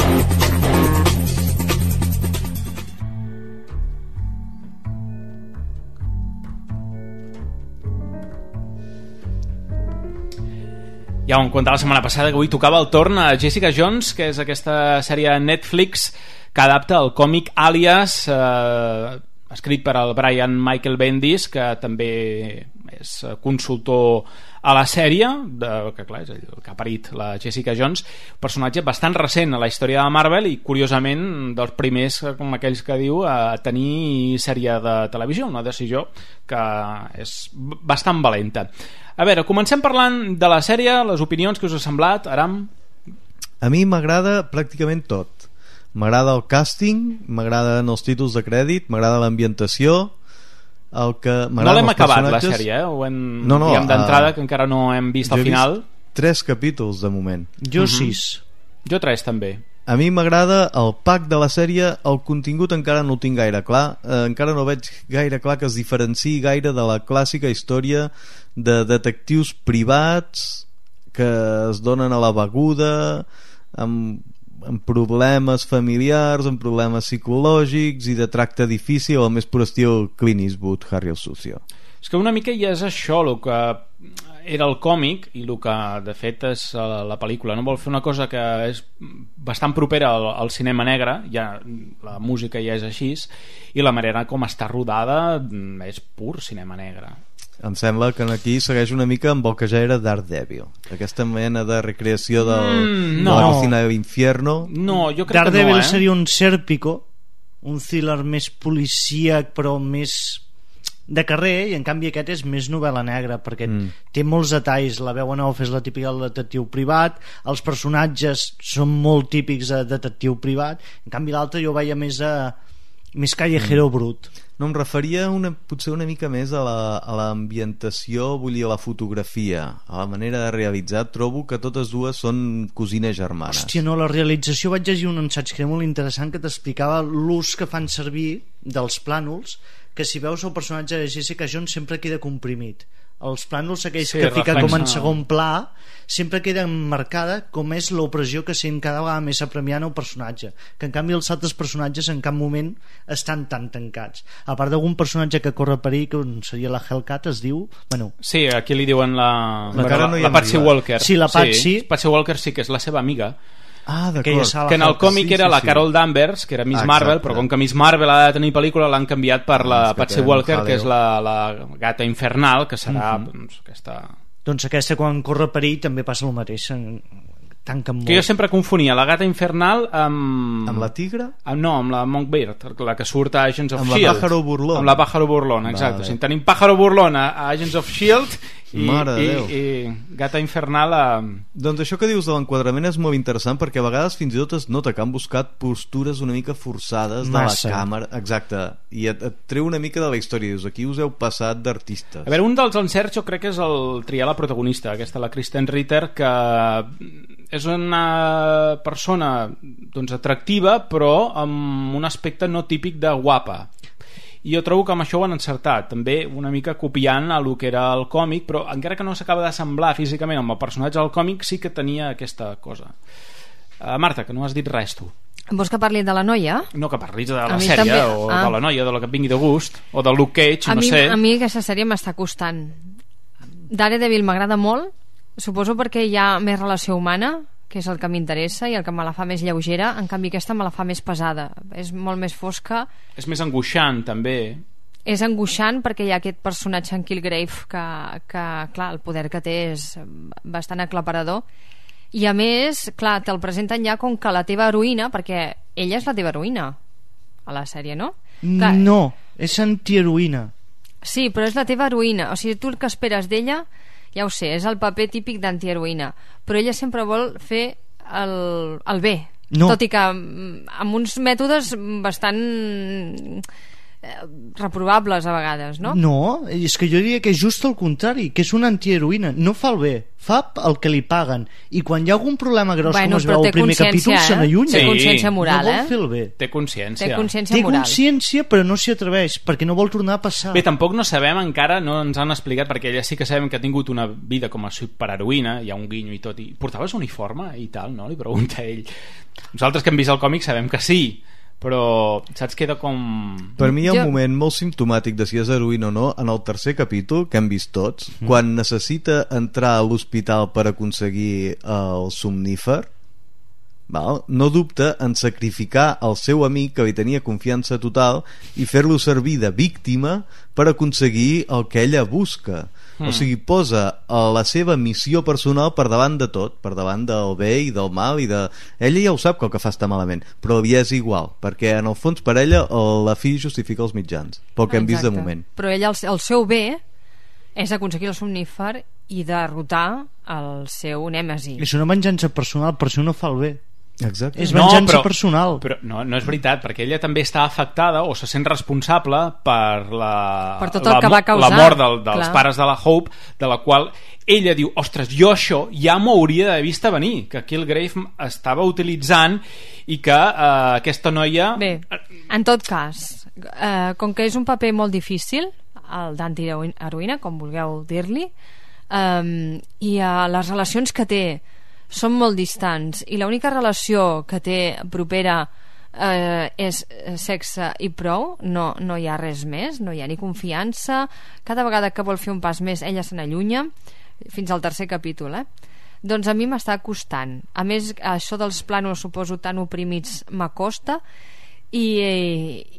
Ja ho contar la setmana passada que avui tocava el torn a Jessica Jones, que és aquesta sèrie Netflix que adapta el còmic Alias, eh, escrit per el Brian Michael Bendis, que també és eh, consultor a la sèrie, de, que clar, és el que ha parit la Jessica Jones, personatge bastant recent a la història de Marvel i curiosament dels primers, eh, com aquells que diu, a tenir sèrie de televisió, una decisió que és bastant valenta. A veure, comencem parlant de la sèrie, les opinions que us ha semblat, Aram. A mi m'agrada pràcticament tot. M'agrada el càsting, m'agraden els títols de crèdit, m'agrada l'ambientació, el que No l'hem acabat, la sèrie, eh? Ho hem, No, no, diguem d'entrada, eh, que encara no hem vist al final. vist tres capítols de moment. Jo Mhm. sis. Jo tres, també. A mi m'agrada el pack de la sèrie, el contingut encara no el tinc gaire clar, eh, encara no veig gaire clar que es diferenciï gaire de la clàssica història de detectius privats que es donen a la beguda, amb, amb problemes familiars, amb problemes psicològics i de tracte difícil, al més pur estil Clint Eastwood, Harry el Sucio. És que una mica ja és això el que era el còmic i el que de fet és la, la pel·lícula no vol fer una cosa que és bastant propera al, al cinema negre ja, la música ja és així i la manera com està rodada mm, és pur cinema negre Em sembla que aquí segueix una mica amb el que ja era Daredevil. Aquesta mena de recreació del, Mm, no. de la cocina de l'infierno. no, jo crec Daredevil que no, eh? seria un Sèrpico, un thriller més policíac però més de carrer i en canvi aquest és més novel·la negra perquè Mm. mm. té molts detalls la veu en off és la típica del detectiu privat els personatges són molt típics de detectiu privat en canvi l'altre jo veia més a més callejero mm. brut No, em referia una, potser una mica més a la- l'ambientació, vull dir, a la fotografia, a la manera de realitzar. Trobo que totes dues són cosines germanes. Hòstia, no, la realització vaig llegir un ensaig que era molt interessant que t'explicava l'ús que fan servir dels plànols que si veus el personatge de Jessica Jones sempre queda comprimit els plànols aquells Sí, sí, que fica com en segon pla sempre queda marcada com és l'opressió que sent cada vegada més apremiant el personatge que en canvi els altres personatges en cap moment estan tan tancats a part d'algun personatge que corre perill que seria la Hellcat es diu bueno, Sí, aquí li diuen la, Encara no hi la hem Patsy. Walker. Sí, la Patsy. Patsy Walker sí que és la seva amiga. Ah, Aquella d'acord. sala que en el còmic Sí, era sí, la sí. Carol Danvers, que era Miss Ah, Marvel, exacte. però com que Miss Marvel ha de tenir pel·lícula l'han canviat per la Ah, és que Patsy Walker, que és la, la gata infernal, que serà Mhm. doncs, aquesta... doncs aquesta quan corre perill també passa el mateix en- tanquen molt Que jo sempre confonia la gata infernal amb... Amb la tigra? Amb, no, amb la Monkbeard, la que surt a Agents of Amb la S.H.I.E.L.D. Pájaro Burlón. Amb la Pájaro Burlón, exacte. Vale. O sigui, tenim Pájaro Burlón a, a Agents of S.H.I.E.L.D. i, Mare i, Déu. i Gata Infernal a... Doncs això que dius de l'enquadrament és molt interessant perquè a vegades fins i tot es nota que han buscat postures una mica forçades Massa. de la càmera, exacte, i et, et treu una mica de la història, dius, aquí us heu passat d'artistes. A veure, un dels encerts jo crec que és el triar la protagonista, aquesta, la Kristen Ritter, que és una persona doncs, atractiva però amb un aspecte no típic de guapa i jo trobo que amb això ho han encertat també una mica copiant a lo que era el còmic però encara que no s'acaba d'assemblar físicament amb el personatge del còmic sí que tenia aquesta cosa uh, Marta, que no has dit res tu Vols que parli de la noia? no que parlis de la sèrie també. o Ah. de la noia, de la que et vingui de gust o de Luke Cage, a no mi, sé a mi aquesta sèrie m'està costant Daredevil m'agrada molt suposo perquè hi ha més relació humana que és el que m'interessa i el que me la fa més lleugera. En canvi aquesta me la fa més pesada. És molt més fosca. És més angoixant també. És angoixant perquè hi ha aquest personatge en Killgrave que, que clar, el poder que té és bastant aclaparador. I a més, clar, te'l presenten ja com que la teva heroïna perquè ella és la teva heroïna a la sèrie, no? Clar, no, és antiheroïna. Sí, però és la teva heroïna. O sigui, tu el que esperes d'ella, ja ho sé, és el paper típic d'antiheroïna. Però ella sempre vol fer el, el bé. No. Tot i que mm, amb uns mètodes bastant reprovables a vegades, no? No, és que jo diria que és just el contrari, que és una antiheroïna. No fa el bé, fa el que li paguen. I quan hi ha algun problema gros, Bueno, com es veu té al primer capítol, consciència, se eh? n'allunya. Té consciència moral, no vol eh? fer el bé. Té consciència. Té consciència Té moral. consciència, però no s'hi atreveix, perquè no vol tornar a passar. Bé, tampoc no sabem encara, no ens han explicat, perquè ella sí que sabem que ha tingut una vida com a superheroïna, hi ha un guinyo i tot, i portaves uniforme i tal, no? Li pregunta ell. Nosaltres que hem vist el còmic sabem que sí, però saps, queda com... Per mi hi ha Jo- un moment molt simptomàtic de si és heroïna o no en el tercer capítol, que hem vist tots, Mm. quan necessita entrar a l'hospital per aconseguir el somnífer, val? no dubta en sacrificar el seu amic que li tenia confiança total i fer-lo servir de víctima per aconseguir el que ella busca Mm. o sigui, posa eh, la seva missió personal per davant de tot per davant del bé i del mal i de... ella ja ho sap que el que fa està malament però li és igual, perquè en el fons per ella el- la fi justifica els mitjans pel que hem vist de moment Però ell, el, el seu bé és aconseguir el somnífer i derrotar el seu nèmesi. És una venjança personal, per això no fa el bé. Exacte. És venjança però, personal. Però no, no és veritat, perquè ella també està afectada o se sent responsable per la, Per tot el la, que va causar, la mort del, dels clar. pares de la Hope, de la qual ella diu, ostres, jo això ja m'ho hauria d'haver vist a venir, que Killgrave estava utilitzant i que eh, aquesta noia... Bé, en tot cas, eh, com que és un paper molt difícil, el d'antiheroïna, com vulgueu dir-li, eh, i eh, les relacions que té són molt distants. I l'única relació que té propera eh, és eh, sexe i prou. No, no hi ha res més, no hi ha ni confiança. Cada vegada que vol fer un pas més ella se n'allunya fins al tercer capítol eh? doncs a mi m'està costant. A més això dels plànols suposo tan oprimits m'acosta i,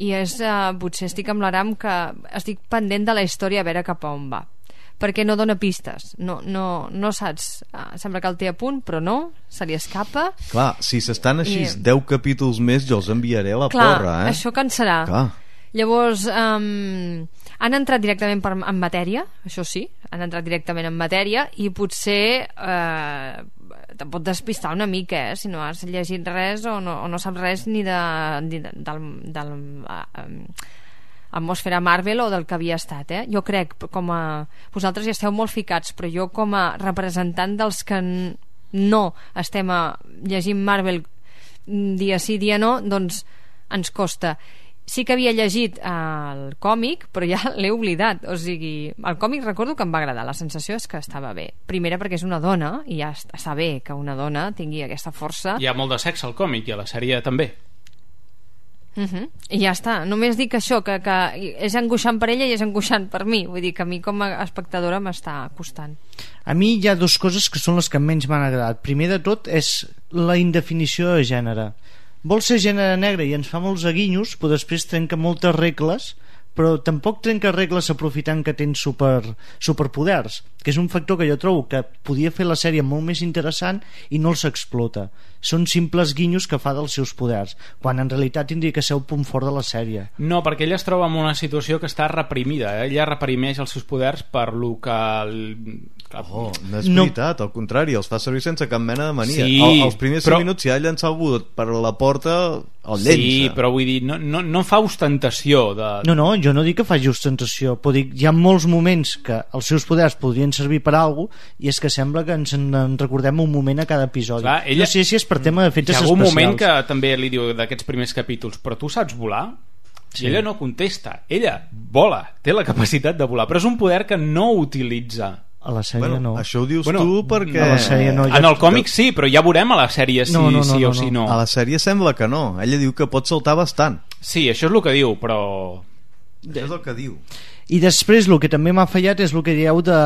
i és, uh, potser estic amb l'Aram que estic pendent de la història a veure cap a on va perquè no dona pistes no, no, no saps, uh, sembla que el té a punt però no, se li escapa clar, si s'estan així I- 10 capítols més jo els enviaré a la clar, porra eh? això cansarà clar. Llavors, um, han entrat directament per, en matèria, això sí, han entrat directament en matèria i potser eh, te'n pot despistar una mica, eh, si no has llegit res o no, o no saps res ni, de, ni de, del, del eh, atmosfera Marvel o del que havia estat eh? jo crec, com a vosaltres ja esteu molt ficats, però jo com a representant dels que no estem a, llegint Marvel mm, dia sí, dia no, doncs ens costa. Sí que havia llegit eh, el còmic però ja l'he oblidat. O sigui, el còmic recordo que em va agradar. La sensació és que estava bé. Primera perquè és una dona i ja est- està bé que una dona tingui aquesta força. Hi ha molt de sexe al còmic i a la sèrie també. Uh -huh. I ja està, només dic això que, que és angoixant per ella i és angoixant per mi vull dir que a mi com a espectadora m'està costant A mi hi ha dues coses que són les que menys m'han agradat. Primer de tot és la indefinició de gènere. Vol ser gènere negre i ens fa molts aguinyos, però després trenca moltes regles, però tampoc trenca regles aprofitant que tens super, superpoders, que és un factor que jo trobo que podia fer la sèrie molt més interessant i no els explota. Són simples guinyos que fa dels seus poders, quan en realitat tindria que ser el punt fort de la sèrie. No, perquè ella es troba en una situació que està reprimida. Eh? Ella reprimeix els seus poders per lo que... El... Oh, no és No. veritat, al contrari, els fa servir sense cap mena de mania. Sí, el, els primers però- 5 minuts, si ha llançat algú per la porta, el llença. Sí, però vull dir, no, no, no fa ostentació de... No, no, jo no dic que faci ostentació, però dic, hi ha molts moments que els seus poders podrien servir per a alguna cosa i és que sembla que ens en recordem un moment a cada episodi. Clar, ella- No sé si és per tema d'efectes Hi ha especials. algun moment que també li diu d'aquests primers capítols però tu saps volar? Sí. I ella no contesta, ella vola té la capacitat de volar, però és un poder que no utilitza A la sèrie Bueno, no. això ho dius Bueno, tu perquè... a la sèrie no. en el còmic sí, però ja veurem a la sèrie si No, no, no, sí no, o si no. A la sèrie sembla que no. Ella diu que pot saltar bastant. Sí, això és el que diu, però... És el que diu. I després el que també m'ha fallat és el que dieu de,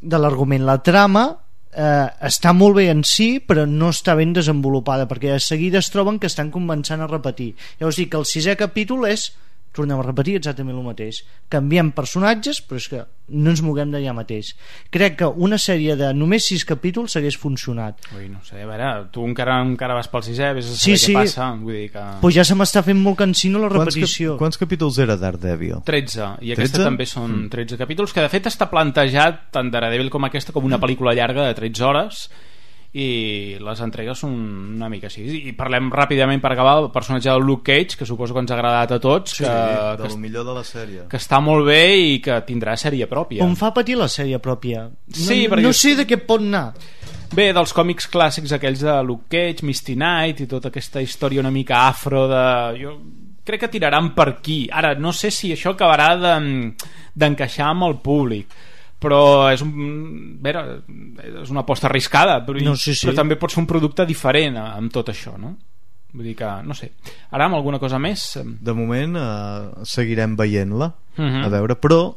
de l'argument. La trama eh, està molt bé en si però no està ben desenvolupada perquè de seguida es troben que estan començant a repetir llavors dic que el sisè capítol és tornem a repetir exactament el mateix canviem personatges però és que no ens moguem d'allà mateix crec que una sèrie de només sis capítols hagués funcionat Ui, no sé, a veure, tu encara, encara vas pel sisè, vés a Sí, saber sí. què passa. Vull dir que... però ja se m'està fent molt cansino la Quants, repetició cap, quants capítols era Daredevil? 13, i aquesta 13? també són 13 capítols, que de fet està plantejat tant Daredevil com aquesta com una pel·lícula llarga de 13 hores i les entregues són una mica així i parlem ràpidament per acabar del personatge del Luke Cage que suposo que ens ha agradat a tots Sí, que, de que, lo millor de la sèrie. que està molt bé i que tindrà sèrie pròpia Em fa patir la sèrie pròpia. No, Sí, perquè- no sé de què pot anar. Bé, dels còmics clàssics aquells de Luke Cage, Misty Knight i tota aquesta història una mica afro de... Jo crec que tiraran per aquí. Ara, no sé si això acabarà de- d'encaixar amb el públic però és un, veure, és una aposta arriscada però, No, sí, sí. però també pot ser un producte diferent amb tot això no? vull dir que, no sé ara amb alguna cosa més De moment eh, seguirem veient-la, Mhm. a veure, però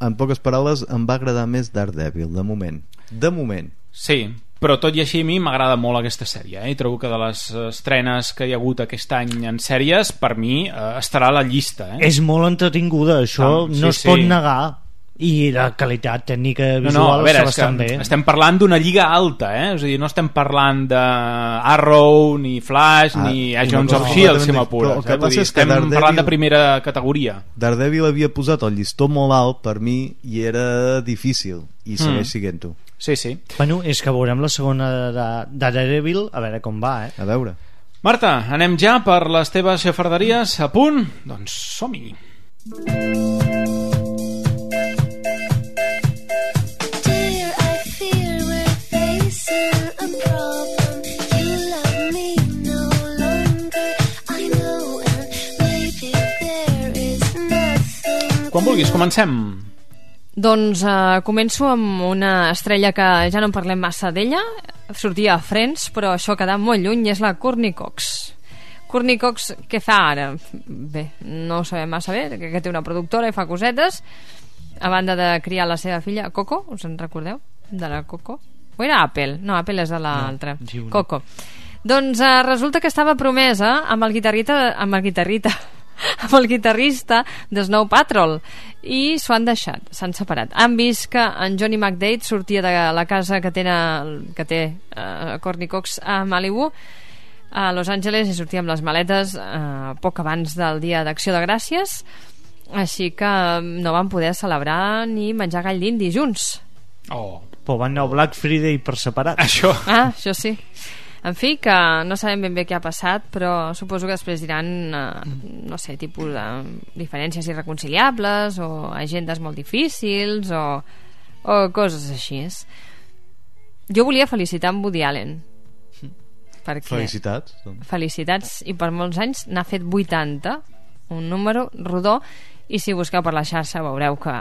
en poques paraules em va agradar més Daredevil, de moment. De moment. Sí, però tot i així a mi m'agrada molt aquesta sèrie eh? i trobo que de les estrenes que hi ha hagut aquest any en sèries per mi eh, estarà a la llista eh? És molt entretinguda, això Ah, sí, no es sí. pot negar. I la qualitat tècnica No, visual no, a veure, està bastant bé. estem parlant d'una lliga alta, eh? És a dir, no estem parlant de Arrow, ni Flash, Ah, ni Agents of S.H.I.E.L.D., si m'apures. Eh? Vull dir, estem Daredevil- parlant de primera categoria. Daredevil havia posat el llistó molt alt per mi i era difícil i segueix Mm. siguent-ho. Sí, sí. Bueno, és que veurem la segona de, de Daredevil, a veure com va, eh? A veure. Marta, anem ja per les teves xafarderies a punt? Doncs som-hi. Quan vulguis, comencem. Doncs uh, començo amb una estrella que ja no en parlem massa d'ella, sortia a Friends, però això ha quedat molt lluny, i és la Courtney Cox. Courtney Cox, què fa ara? Bé, no ho sabem massa bé, que, que té una productora i fa cosetes, a banda de criar la seva filla, Coco, us en recordeu? De la Coco? O era Apple? No, Apple és de l'altra. No. Coco. Doncs uh, resulta que estava promesa amb el guitarrita, amb el guitarrita, amb el guitarrista de Snow Patrol i s'ho han deixat, s'han separat. Han vist que en Johnny McDade sortia de la casa que, tenen, que té uh, Courtney Cox a Malibu a Los Angeles i sortia amb les maletes eh, poc abans del dia d'acció de gràcies així que no van poder celebrar ni menjar gall d'indi junts Oh. Però van anar a Black Friday per separat. Això. Ah, això sí. En fi, que no sabem ben bé què ha passat, però suposo que després diran, eh, no sé, tipus de diferències irreconciliables o agendes molt difícils o, o coses així. Jo volia felicitar en Woody Allen. Perquè Felicitats. Doncs. felicitats i per molts anys n'ha fet 80 un número rodó i si busqueu per la xarxa veureu que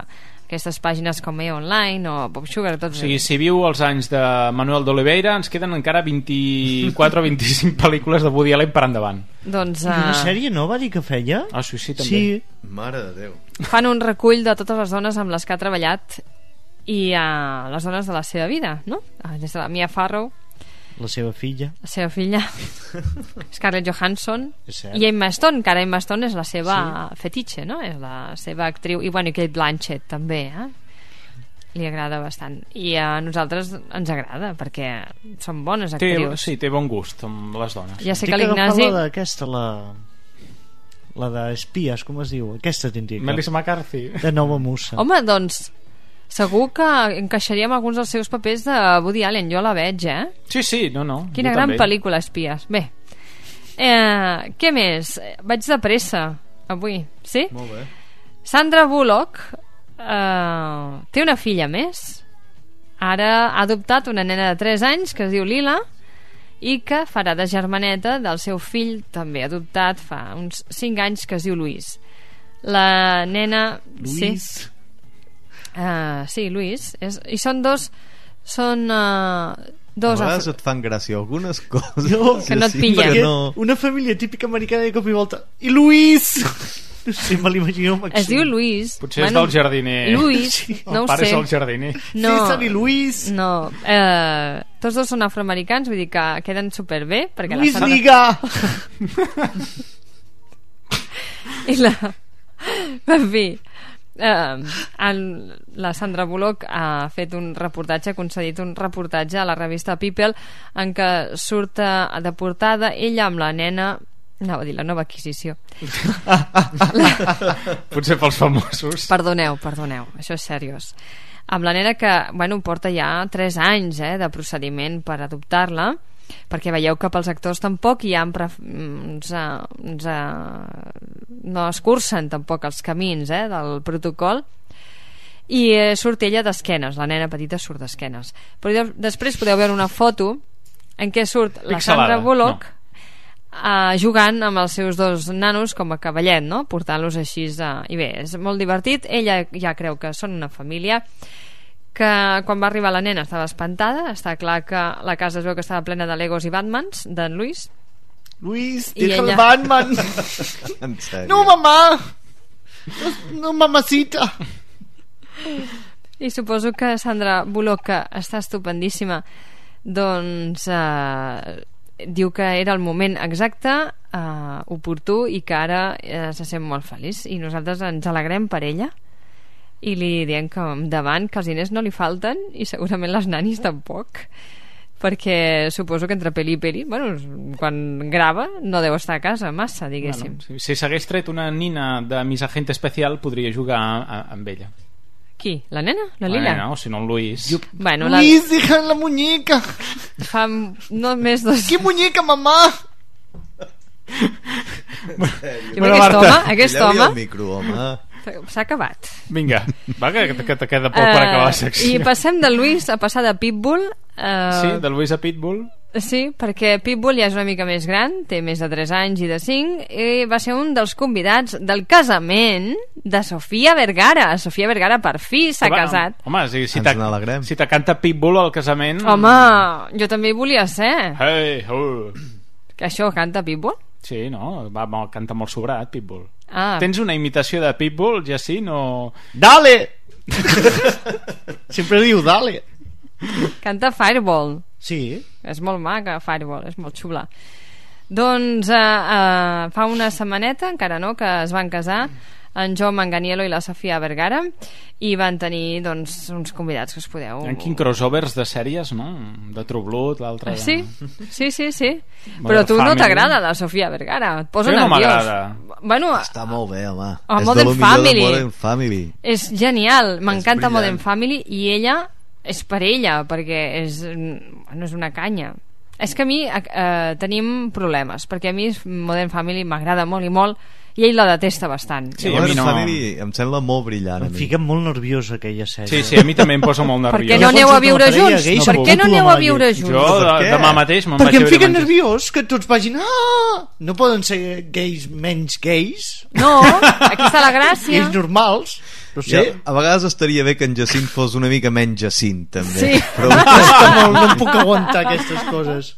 aquestes pàgines com E Online o Pop Sugar O tots sigui, si viu els anys de Manuel d'Oliveira, ens queden encara 24 o 25 pel·lícules de Woody Allen per endavant. doncs I una uh, sèrie no va dir que feia? Ah, sí, sí, també. Sí, Mare de Déu. fan un recull de totes les dones amb les que ha treballat i uh, les dones de la seva vida no? Ah, des de la Mia Farrow la seva filla. la seva filla Scarlett Johansson i Emma Stone, que ara Emma Stone és la seva sí. fetitxe, no? És la seva actriu i bueno, i Kate Blanchett també, eh? Li agrada bastant. I a nosaltres ens agrada, perquè són bones Té, actrius. sí, té bon gust amb les dones. Ja sé Tinc que l'Ignasi... d'aquesta, la... La d'espies, com es diu? Aquesta t'indica. Melissa McCarthy. De nova musa. Home, doncs, segur que encaixaríem alguns dels seus papers de Woody Allen. Jo la veig, eh? Sí, sí, no, no. Quina gran també. pel·lícula, Espies. Bé, eh, què més? Vaig de pressa avui, sí? Molt bé. Sandra Bullock eh, té una filla més. Ara ha adoptat una nena de 3 anys que es diu Lila i que farà de germaneta del seu fill, també adoptat fa uns 5 anys, que es diu Luis. La nena... Luis. Sí, uh, sí Luis. És, I són dos... Són uh, dos... a vegades et fan gràcia algunes coses No, Que no et sí, pillen. no... una família típica americana de cop i volta i Luis no sé, me l'imagino màxim. Es diu Luis. Potser és del jardiner. Luis, Sí. no el pare sé. és el jardiner. No, i Luis no. Eh, tots dos són afroamericans, vull dir que queden superbé. Perquè Luis la. Liga I la... En fi, eh, en, la Sandra Bullock ha fet un reportatge, ha concedit un reportatge a la revista People en què surt eh, de portada ella amb la nena anava a dir la nova adquisició Potser pels famosos. Perdoneu, perdoneu, això és seriós. amb la nena que bueno, porta ja 3 anys eh, de procediment per adoptar-la perquè veieu que pels actors tampoc hi ha pre... uns, uh, uns, uh, no es cursen tampoc els camins eh, del protocol. I eh, surt ella d'esquenes, la nena petita surt d'esquenes. Però de- després podeu veure una foto en què surt la Pixelada, Sandra Bullock uh, jugant amb els seus dos nanos com a cavallet, no? portant-los així uh, i bé, és molt divertit. Ella ja creu que són una família que quan va arribar la nena estava espantada, està clar que la casa es veu que estava plena de Legos i Batmans d'en Luis Luis, I deja el ella- Batman. En sèrio. no, mamá. No, no, mamacita. I suposo que Sandra Bullock, que està estupendíssima, doncs eh, diu que era el moment exacte, eh, oportú, i que ara eh, se sent molt feliç. I nosaltres ens alegrem per ella i li diem que davant que els diners no li falten i segurament les nanis tampoc perquè suposo que entre peli i peli bueno, quan grava no deu estar a casa massa, diguéssim Bueno, si, si s'hagués tret una nina de Miss Agente Especial podria jugar a, a, amb ella Qui? La nena? La La Lila? nena, o si no el Luis Bueno, la... Luis, deja la muñeca. Fa no més dos... ¿Qué muñeca, mamá? Jo crec que aquest home, aquest home el micro, home. S'ha acabat. vinga, va que, que te queda poc per acabar la Eh, secció I passem de Luis a passar de Pitbull. Uh, sí, de Luis a Pitbull Sí, perquè Pitbull ja és una mica més gran, té més de 3 anys i de 5, i va ser un dels convidats del casament de Sofia Vergara. Sofia Vergara per fi s'ha casat. home, si, si te, si te canta Pitbull al casament Home, jo també hi volia ser. hey, uh. Que això canta Pitbull? Sí, no, va, va, canta molt sobrat Pitbull Ah, tens una imitació de Pitbull, Jacint, o... Dale. Siempre diu dale. canta Fireball. Sí. És molt maca, Fireball, és molt xula. Doncs eh, eh, fa una setmaneta, encara no, que es van casar en Jo Manganiello i la Sofia Vergara i van tenir doncs, uns convidats que us podeu... Ha quin crossovers de sèries, no? De True Blood, l'altre... Sí? Sí, sí, sí. Però a tu no t'agrada la Sofia Vergara, et posa Sí, no nerviós. m'agrada. Bueno, Està molt bé, home. Ah, és Modern de lo millor Family. de Modern Family. és genial, m'encanta. Modern Family i ella és per ella perquè és, bueno, és una canya és que a mi eh, tenim problemes perquè a mi Modern Family m'agrada molt i molt i ell la detesta bastant Sí, a mi no. Em sembla molt brillant. a Em mi. fica molt nerviós aquella sèrie. Sí, sí, a mi també em posa molt per nerviós. què no aneu a viure junts? gais, per no què no aneu a viure jo. junts? Jo Per de, demà mateix me'n Perquè vaig a em fica nerviós que tots vagin... Ah! No poden ser gais menys gais. no, aquí està la gràcia Gais normals. No Jo, sé. a vegades estaria bé que en Jacint fos una mica menys Jacint, també. Sí. Però no em puc aguantar aquestes coses.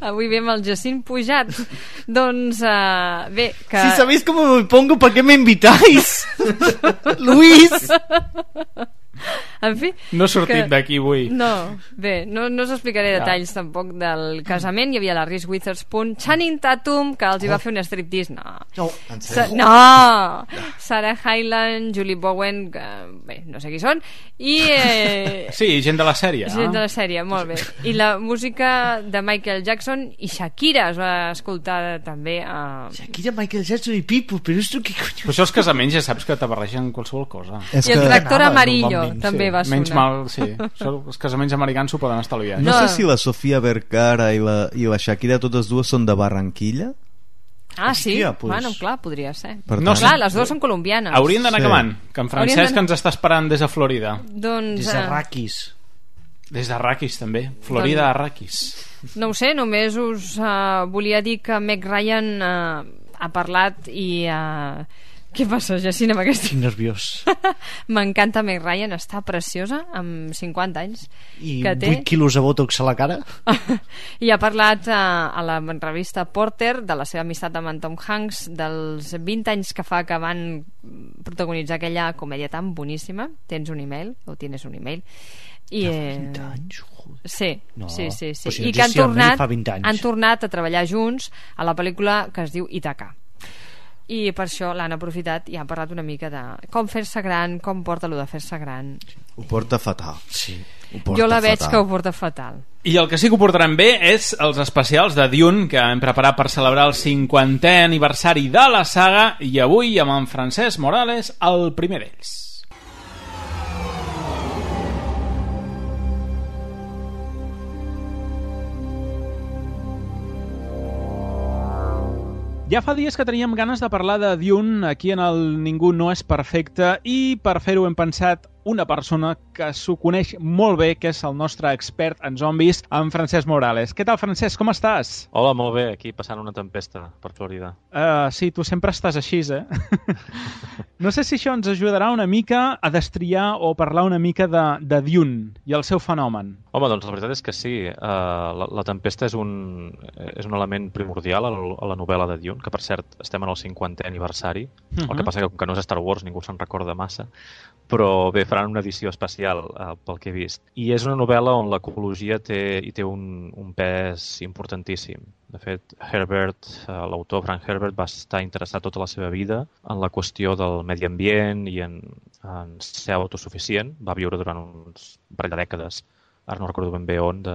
Avui ve amb el Jacint Pujat doncs uh, bé que... Si sabéis cómo me pongo, ¿para qué me invitáis? Luis. En fi No he sortit que- d'aquí avui. No, bé, no, no us explicaré Ja. detalls tampoc del casament. Hi havia la Reese Witherspoon, Channing Tatum, que els hi va fer un striptease. No. No, Sa no! Sarah Hyland, Julie Bowen, que, bé, no sé qui són, i... Eh, Sí, gent de la sèrie. Gent de la sèrie, molt bé. I la música de Michael Jackson i Shakira es va escoltar també a... Shakira, Michael Jackson y Pipo, pero esto qué coño... Però això els casaments ja saps que te barregen qualsevol cosa. és I el que tractor amarillo també sí. va sonar. Menys mal, sí. Això, els casaments americans s'ho poden estalviar. no, No. sé si la Sofia Vergara i la, i la Shakira totes dues són de Barranquilla. Ah, sí? Hòstia, pues- Bueno, clar, podria ser. Per No tant, sé. Clar, les dues són colombianes. Haurien d'anar Sí. acabant, que en Francesc ens està esperant des de Florida. Doncs... Des de eh, Raquis. Des d'Arraquis, també. Florida Doncs- Arraquis. No ho sé, només us uh, volia dir que Meg Ryan uh, ha parlat i... Uh, què passa, Jacint, amb aquest... Estic nerviós. M'encanta Meg Ryan, està preciosa, amb 50 anys. I que té... 8 quilos de botox a la cara. I ha parlat uh, a la revista Porter de la seva amistat amb en Tom Hanks, dels 20 anys que fa que van protagonitzar aquella comèdia tan boníssima. Tens un email, o tienes un email. I, eh, 20 anys, joder. Sí, No, sí, sí, sí. si I que han tornat, fa 20 anys. han tornat a treballar junts a la pel·lícula que es diu Itaca. I per això l'han aprofitat i han parlat una mica de com fer-se gran, com porta lo de fer-se gran. Ho porta fatal. Sí. Ho porta Jo la veig fatal. que ho porta fatal. I el que sí que ho portaran bé és els especials de Dune que hem preparat per celebrar el 50è aniversari de la saga i avui amb en Francesc Morales el primer d'ells. Ja fa dies que teníem ganes de parlar de Dune. Aquí en el Ningú no és perfecte i per fer-ho hem pensat una persona que s'ho coneix molt bé, que és el nostre expert en zombis, en Francesc Morales. Què tal, Francesc? Com estàs? Hola, molt bé, aquí passant una tempesta per Florida. Uh, sí, tu sempre estàs així, eh? no sé si això ens ajudarà una mica a destriar o parlar una mica de, de Dune i el seu fenomen. Home, doncs la veritat és que sí. Uh, la, la tempesta és un, és un element primordial a la, a la novel·la de Dune, que per cert estem en el 50è aniversari. Uh -huh. El que passa que com que no és Star Wars ningú se'n recorda massa. Però bé, faran una edició especial uh, pel que he vist. I és una novel·la on l'ecologia té, hi té un, un pes importantíssim. De fet, Herbert, uh, l'autor Frank Herbert, va estar interessat tota la seva vida en la qüestió del medi ambient i en, en ser autosuficient. Va viure durant uns parell de dècades ara no recordo ben bé on, de,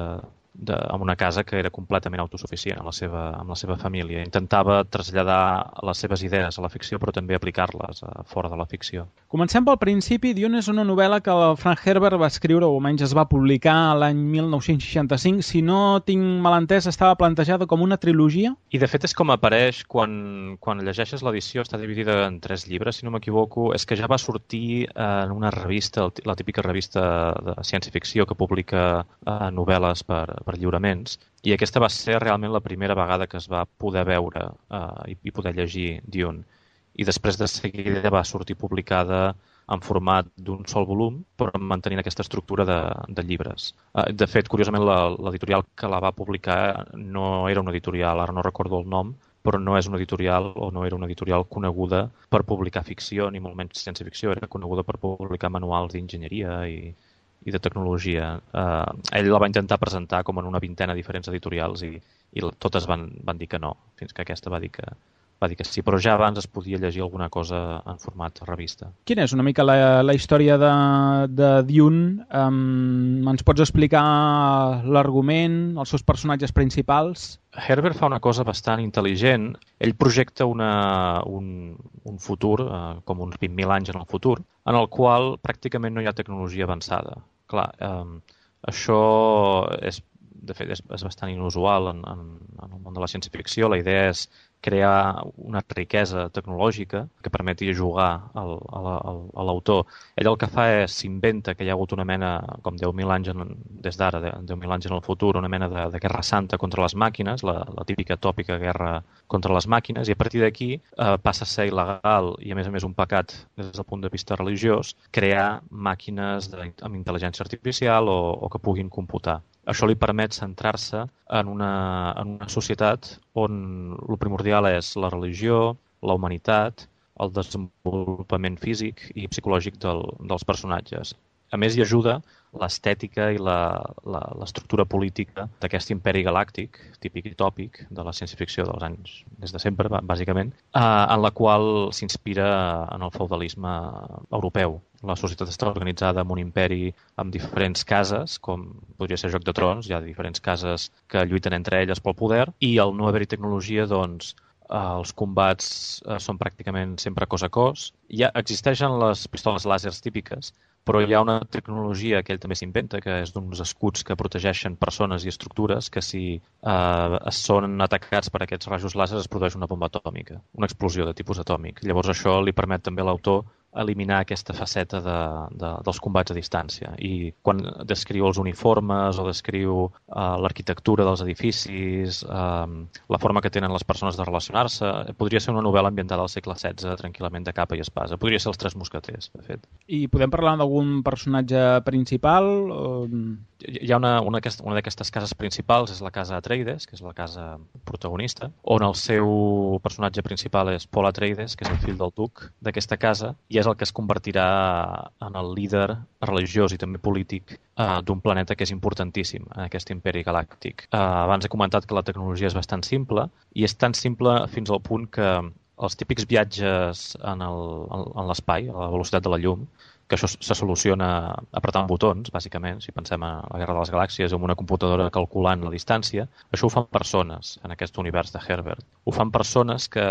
de, en una casa que era completament autosuficient amb la, seva, amb la seva família. Intentava traslladar les seves idees a la ficció, però també aplicar-les a fora de la ficció. Comencem pel principi. Dune és una novel·la que el Frank Herbert va escriure, o almenys es va publicar l'any 1965. Si no tinc mal entès, estava plantejada com una trilogia? I de fet és com apareix quan, quan llegeixes l'edició, està dividida en tres llibres, si no m'equivoco, és que ja va sortir en una revista, la típica revista de ciència-ficció que publica eh, novel·les per, per lliuraments, i aquesta va ser realment la primera vegada que es va poder veure eh, i, i poder llegir Dune. I després de seguida va sortir publicada en format d'un sol volum, però mantenint aquesta estructura de, de llibres. Eh, de fet, curiosament, l'editorial que la va publicar no era una editorial, ara no recordo el nom, però no és una editorial o no era una editorial coneguda per publicar ficció, ni molt menys ciència ficció, era coneguda per publicar manuals d'enginyeria i, i de tecnologia. Uh, ell la va intentar presentar com en una vintena diferents editorials i, i totes van, van dir que no, fins que aquesta va dir que, va dir que sí, però ja abans es podia llegir alguna cosa en format revista. Quina és una mica la, la història de, de Dune? Um, ens pots explicar l'argument, els seus personatges principals? Herbert fa una cosa bastant intel·ligent. Ell projecta una, un, un futur, eh, com uns 20.000 anys en el futur, en el qual pràcticament no hi ha tecnologia avançada. Clar, eh, això és, de fet, és, és bastant inusual en, en, en el món de la ciència-ficció. La idea és crear una riquesa tecnològica que permeti jugar al, a l'autor. Ell el que fa és s'inventa que hi ha hagut una mena, com 10.000 anys en, des d'ara, 10.000 anys en el futur, una mena de, de guerra santa contra les màquines, la, la típica tòpica guerra contra les màquines, i a partir d'aquí eh, passa a ser il·legal i a més a més un pecat des del punt de vista religiós crear màquines de, amb intel·ligència artificial o, o que puguin computar. Això li permet centrar-se en, una, en una societat on el primordial és la religió, la humanitat, el desenvolupament físic i psicològic del, dels personatges. A més, hi ajuda l'estètica i l'estructura política d'aquest imperi galàctic, típic i tòpic de la ciència-ficció dels anys des de sempre, bàsicament, eh, en la qual s'inspira en el feudalisme europeu. La societat està organitzada en un imperi amb diferents cases, com podria ser Joc de Trons, hi ha diferents cases que lluiten entre elles pel poder, i al no haver-hi tecnologia, doncs, els combats eh, són pràcticament sempre cos a cos. Ja existeixen les pistoles làsers típiques, però hi ha una tecnologia que ell també s'inventa, que és d'uns escuts que protegeixen persones i estructures que si eh, són atacats per aquests rajos làser es produeix una bomba atòmica, una explosió de tipus atòmic. Llavors això li permet també a l'autor eliminar aquesta faceta de, de, dels combats a distància. I quan descriu els uniformes o descriu uh, l'arquitectura dels edificis, uh, la forma que tenen les persones de relacionar-se, podria ser una novel·la ambientada al segle XVI, tranquil·lament de capa i espasa. Podria ser els Tres Mosqueters, de fet. I podem parlar d'algun personatge principal? O... Hi ha una, una, una d'aquestes cases principals, és la casa Atreides, que és la casa protagonista, on el seu personatge principal és Paul Atreides, que és el fill del duc d'aquesta casa, i és el que es convertirà en el líder religiós i també polític uh, d'un planeta que és importantíssim en aquest imperi galàctic. Uh, abans he comentat que la tecnologia és bastant simple i és tan simple fins al punt que els típics viatges en l'espai, a la velocitat de la llum, que això se soluciona apretant botons, bàsicament, si pensem en la Guerra de les Galàxies, amb una computadora calculant la distància, això ho fan persones en aquest univers de Herbert. Ho fan persones que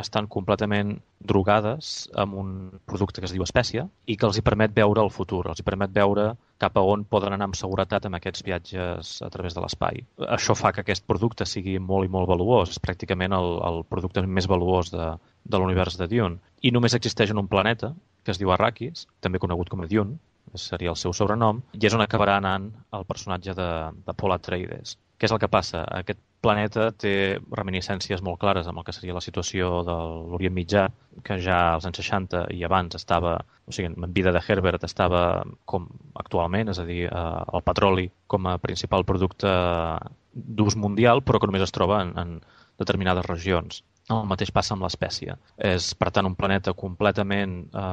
estan completament drogades amb un producte que es diu espècia i que els hi permet veure el futur, els hi permet veure cap a on poden anar amb seguretat amb aquests viatges a través de l'espai. Això fa que aquest producte sigui molt i molt valuós, és pràcticament el, el producte més valuós de, de l'univers de Dune. I només existeix en un planeta, que es diu Arrakis, també conegut com a Dune, seria el seu sobrenom, i és on acabarà anant el personatge de, de Paul Atreides. Què és el que passa? Aquest planeta té reminiscències molt clares amb el que seria la situació de l'Orient Mitjà, que ja als anys 60 i abans estava, o sigui, en vida de Herbert estava com actualment, és a dir, eh, el petroli com a principal producte d'ús mundial, però que només es troba en, en determinades regions. El mateix passa amb l'espècie. És, per tant, un planeta completament eh,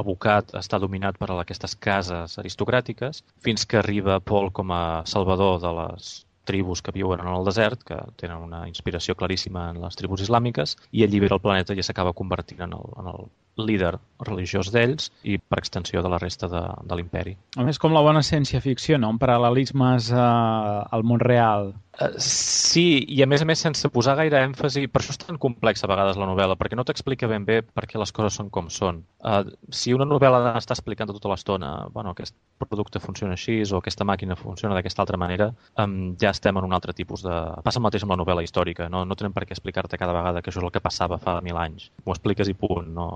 abocat, està dominat per aquestes cases aristocràtiques, fins que arriba Paul com a salvador de les tribus que viuen en el desert, que tenen una inspiració claríssima en les tribus islàmiques, i allibera el planeta i s'acaba convertint en el, en el líder religiós d'ells i, per extensió, de la resta de, de l'imperi. A més, com la bona ciència-ficció, no? Un paral·lelismes eh, al món real. Uh, sí, i a més a més sense posar gaire èmfasi, per això és tan complex a vegades la novel·la, perquè no t'explica ben bé per què les coses són com són. Uh, si una novel·la està explicant tota l'estona, bueno, aquest producte funciona així o aquesta màquina funciona d'aquesta altra manera, um, ja estem en un altre tipus de... Passa el mateix amb la novel·la històrica, no, no tenen per què explicar-te cada vegada que això és el que passava fa mil anys. M'ho expliques i punt, no,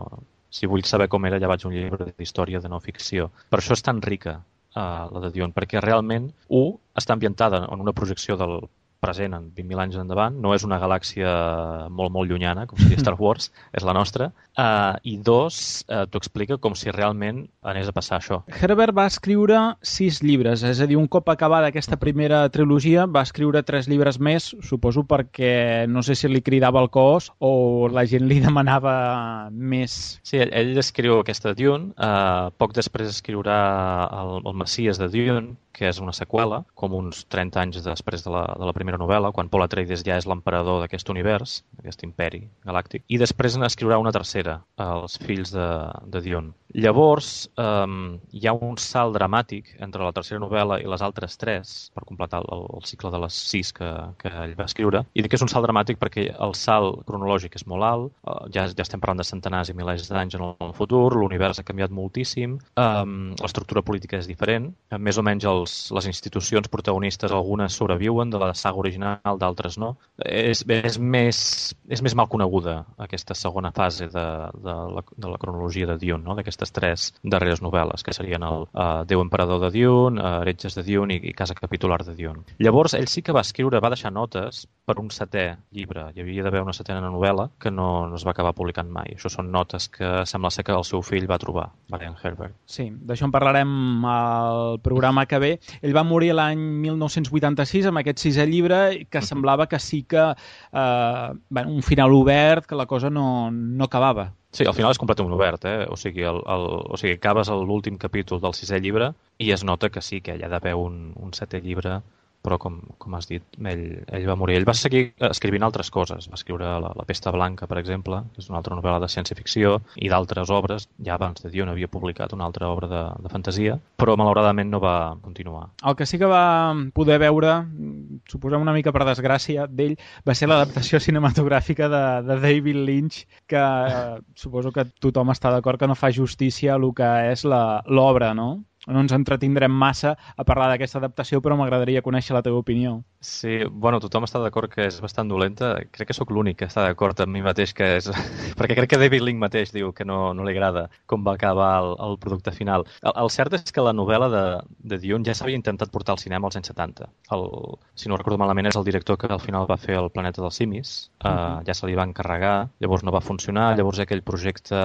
si vull saber com era, ja vaig a un llibre d'història de no ficció. Per això és tan rica uh, la de Dune, perquè realment, un, està ambientada en una projecció del present en 20.000 anys endavant, no és una galàxia molt, molt llunyana, com seria Star Wars, és la nostra, uh, i dos, uh, t'ho explica com si realment anés a passar això. Herbert va escriure sis llibres, és a dir, un cop acabada aquesta primera trilogia va escriure tres llibres més, suposo perquè no sé si li cridava el cos o la gent li demanava més. Sí, ell, ell escriu aquesta Dune, uh, poc després escriurà el, el Messies de Dune, que és una seqüela, com uns 30 anys després de la, de la primera novel·la, quan Paul Atreides ja és l'emperador d'aquest univers, d'aquest imperi galàctic, i després n'escriurà una tercera, Els fills de, de Dune. Llavors, um, hi ha un salt dramàtic entre la tercera novel·la i les altres tres, per completar el, el cicle de les sis que, que ell va escriure. I dic que és un salt dramàtic perquè el salt cronològic és molt alt, uh, ja, ja estem parlant de centenars i milers d'anys en el futur, l'univers ha canviat moltíssim, um, l'estructura política és diferent, més o menys els, les institucions protagonistes, algunes sobreviuen de la saga original, d'altres no. És, és, més, és més mal coneguda aquesta segona fase de, de, la, de la cronologia de Dune, no? d'aquestes tres darreres novel·les, que serien el uh, Déu Emperador de Dune, uh, de Dune i, i Casa Capitular de Dune. Llavors, ell sí que va escriure, va deixar notes per un setè llibre. Hi havia d'haver una setena novel·la que no, no es va acabar publicant mai. Això són notes que sembla ser que el seu fill va trobar, Brian Herbert. Sí, d'això en parlarem al programa que ve. Ell va morir l'any 1986 amb aquest sisè llibre que semblava que sí que eh, bueno, un final obert, que la cosa no, no acabava. Sí, al final és completament obert, eh? O sigui, el, el, o sigui acabes l'últim capítol del sisè llibre i es nota que sí, que hi ha d'haver un, un setè llibre però com, com has dit, ell, ell va morir. Ell va seguir escrivint altres coses. Va escriure La, la pesta blanca, per exemple, que és una altra novel·la de ciència-ficció, i d'altres obres. Ja abans de Dion havia publicat una altra obra de, de fantasia, però malauradament no va continuar. El que sí que va poder veure, suposem una mica per desgràcia d'ell, va ser l'adaptació cinematogràfica de, de David Lynch, que eh, suposo que tothom està d'acord que no fa justícia a el que és l'obra, no? No ens entretindrem massa a parlar d'aquesta adaptació, però m'agradaria conèixer la teva opinió. Sí, bueno, tothom està d'acord que és bastant dolenta. Crec que sóc l'únic que està d'acord amb mi mateix, que és... perquè crec que David Link mateix diu que no, no li agrada com va acabar el, el producte final. El, el cert és que la novel·la de, de Dune ja s'havia intentat portar al cinema als anys 70. El, si no recordo malament, és el director que al final va fer el Planeta dels Simis. Uh, uh -huh. Ja se li va encarregar, llavors no va funcionar, llavors aquell projecte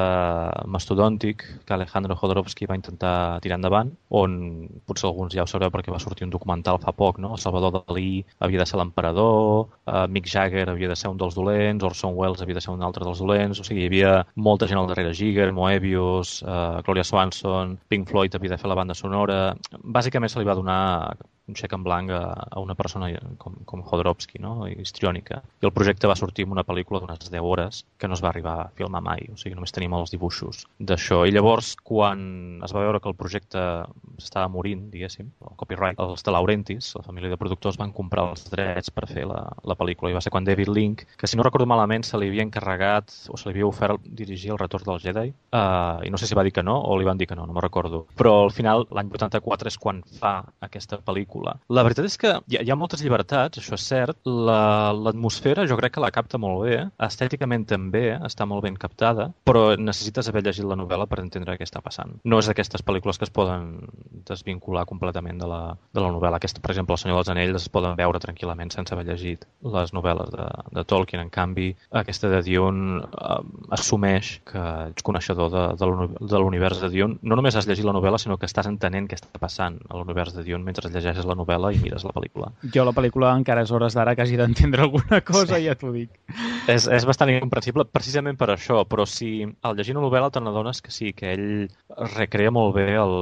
mastodòntic que Alejandro Jodorowsky va intentar tirar endavant, on potser alguns ja ho sabreu perquè va sortir un documental fa poc, no? El Salvador Dalí havia de ser l'emperador, uh, Mick Jagger havia de ser un dels dolents, Orson Welles havia de ser un altre dels dolents, o sigui, hi havia molta gent al darrere, Giger, Moebius, uh, Gloria Swanson, Pink Floyd havia de fer la banda sonora... Bàsicament se li va donar un xec en blanc a, a una persona com, com Jodorowsky, no? histriònica. I el projecte va sortir amb una pel·lícula d'unes 10 hores que no es va arribar a filmar mai, o sigui, només tenim els dibuixos d'això. I llavors, quan es va veure que el projecte s'estava morint, diguéssim, el copyright, els de Laurentiis, la família de productors, van comprar els drets per fer la, la pel·lícula. I va ser quan David Link, que si no recordo malament se li havia encarregat o se li havia ofert dirigir el retorn del Jedi, uh, i no sé si va dir que no o li van dir que no, no me'n recordo. Però al final, l'any 84 és quan fa aquesta pel·lícula. La veritat és que hi ha, hi ha moltes llibertats, això és cert. La- L'atmosfera jo crec que la capta molt bé, estèticament també està molt ben captada, però necessites haver llegit la novel·la per entendre què està passant. No és d'aquestes pel·lícules que es poden desvincular completament de la, de la novel·la. Aquesta, per exemple, El Senyor dels Anells es poden veure tranquil·lament sense haver llegit les novel·les de, de Tolkien. En canvi, aquesta de Dune eh, assumeix que ets coneixedor de, de l'uni- de l'univers de Dune. No només has llegit la novel·la, sinó que estàs entenent què està passant a l'univers de Dune mentre llegeixes la novel·la i mires la pel·lícula. Jo la pel·lícula encara és hores d'ara que hagi d'entendre alguna cosa, sí. ja t'ho dic. És, és bastant incomprensible precisament per això, però si al llegir una novel·la te n'adones que sí, que ell recrea molt bé el,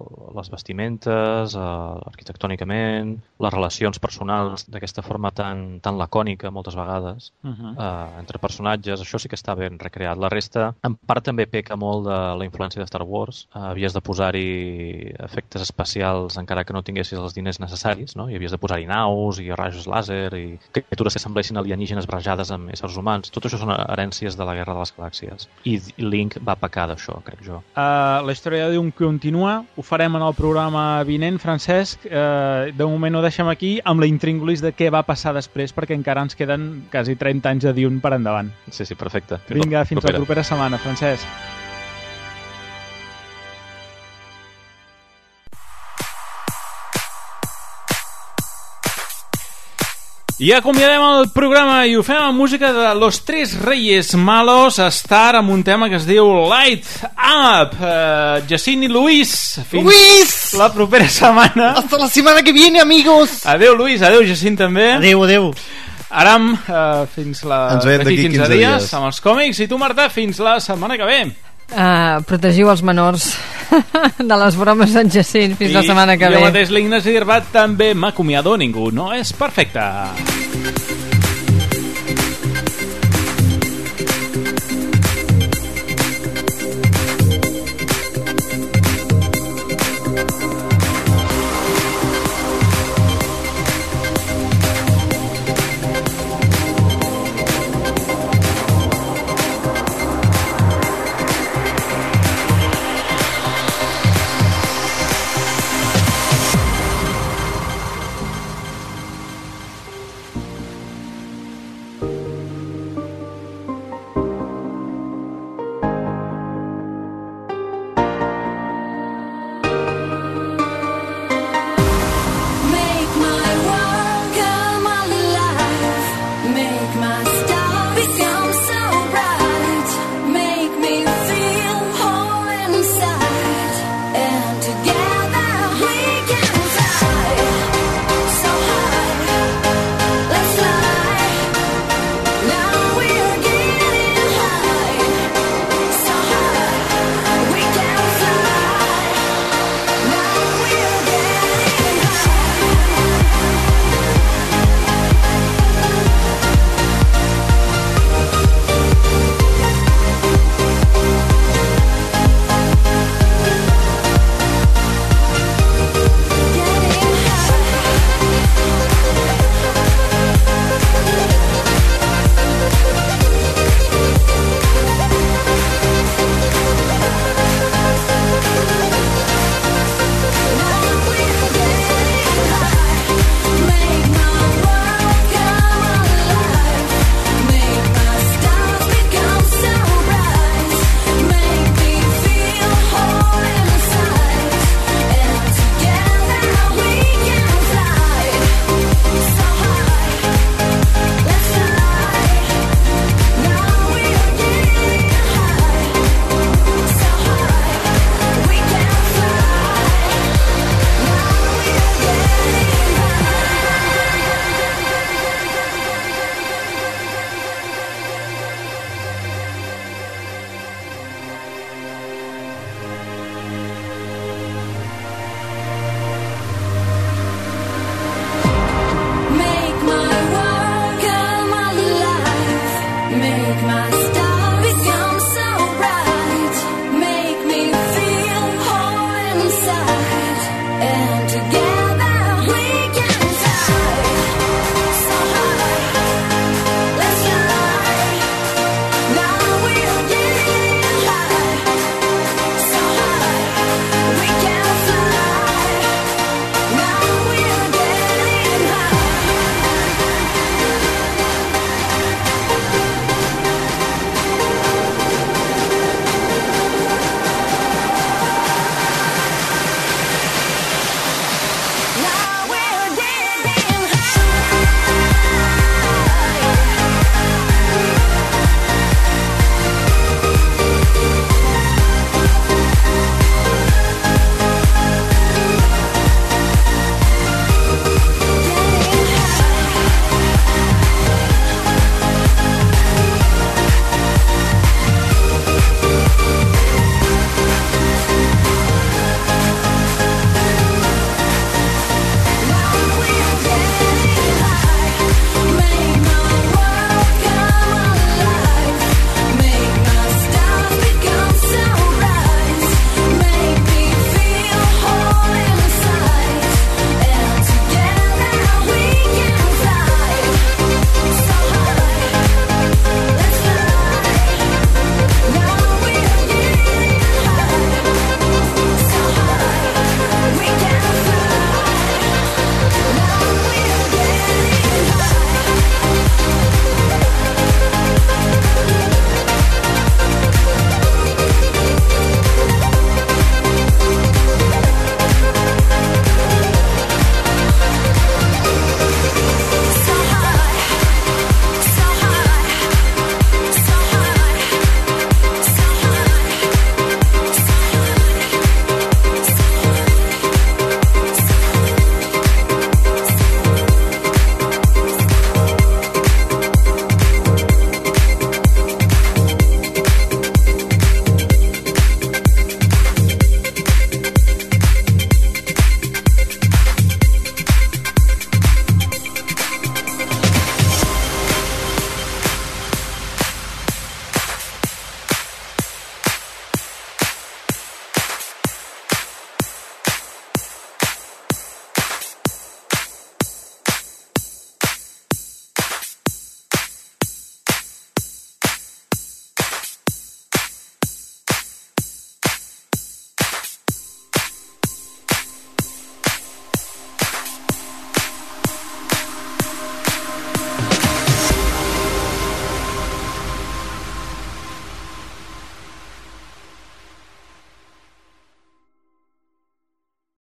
el, les vestimentes, eh, arquitectònicament, les relacions personals d'aquesta forma tan, tan lacònica moltes vegades Uh -huh. eh, entre personatges, això sí que està ben recreat. La resta, en part també peca molt de la influència de Star Wars. Eh, havies de posar-hi efectes especials encara que no tinguessis els diners necessaris, no? I havies de posar-hi naus i rajos làser i criatures que semblessin alienígenes barrejades amb éssers humans. Tot això són herències de la Guerra de les Galàxies. I Link va pecar d'això, crec jo. Uh, la història de Dune continua, ho farem en el programa vinent, Francesc. Uh, de moment ho deixem aquí amb la intríngulis de què va passar després, perquè encara ens queden quasi 30 anys de Dune per endavant. Sí, sí, perfecte. Vinga, fins la propera setmana, Francesc. I acomiadem el programa i ho fem amb música de Los Tres Reyes Malos Star amb un tema que es diu Light Up uh, Jacint i Luis fins Luis! la propera setmana Hasta la semana que viene, amigos! Adeu Luis, adeu Jacint també Adeu, adeu. Aram, uh, fins la... Ens veiem d'aquí 15 dies. amb els còmics i tu Marta, fins la setmana que ve Uh, protegiu els menors de les bromes d'en Jacint fins la setmana que ve. mateix l'Ignasi Herbat també m'acomiado ningú no és perfecte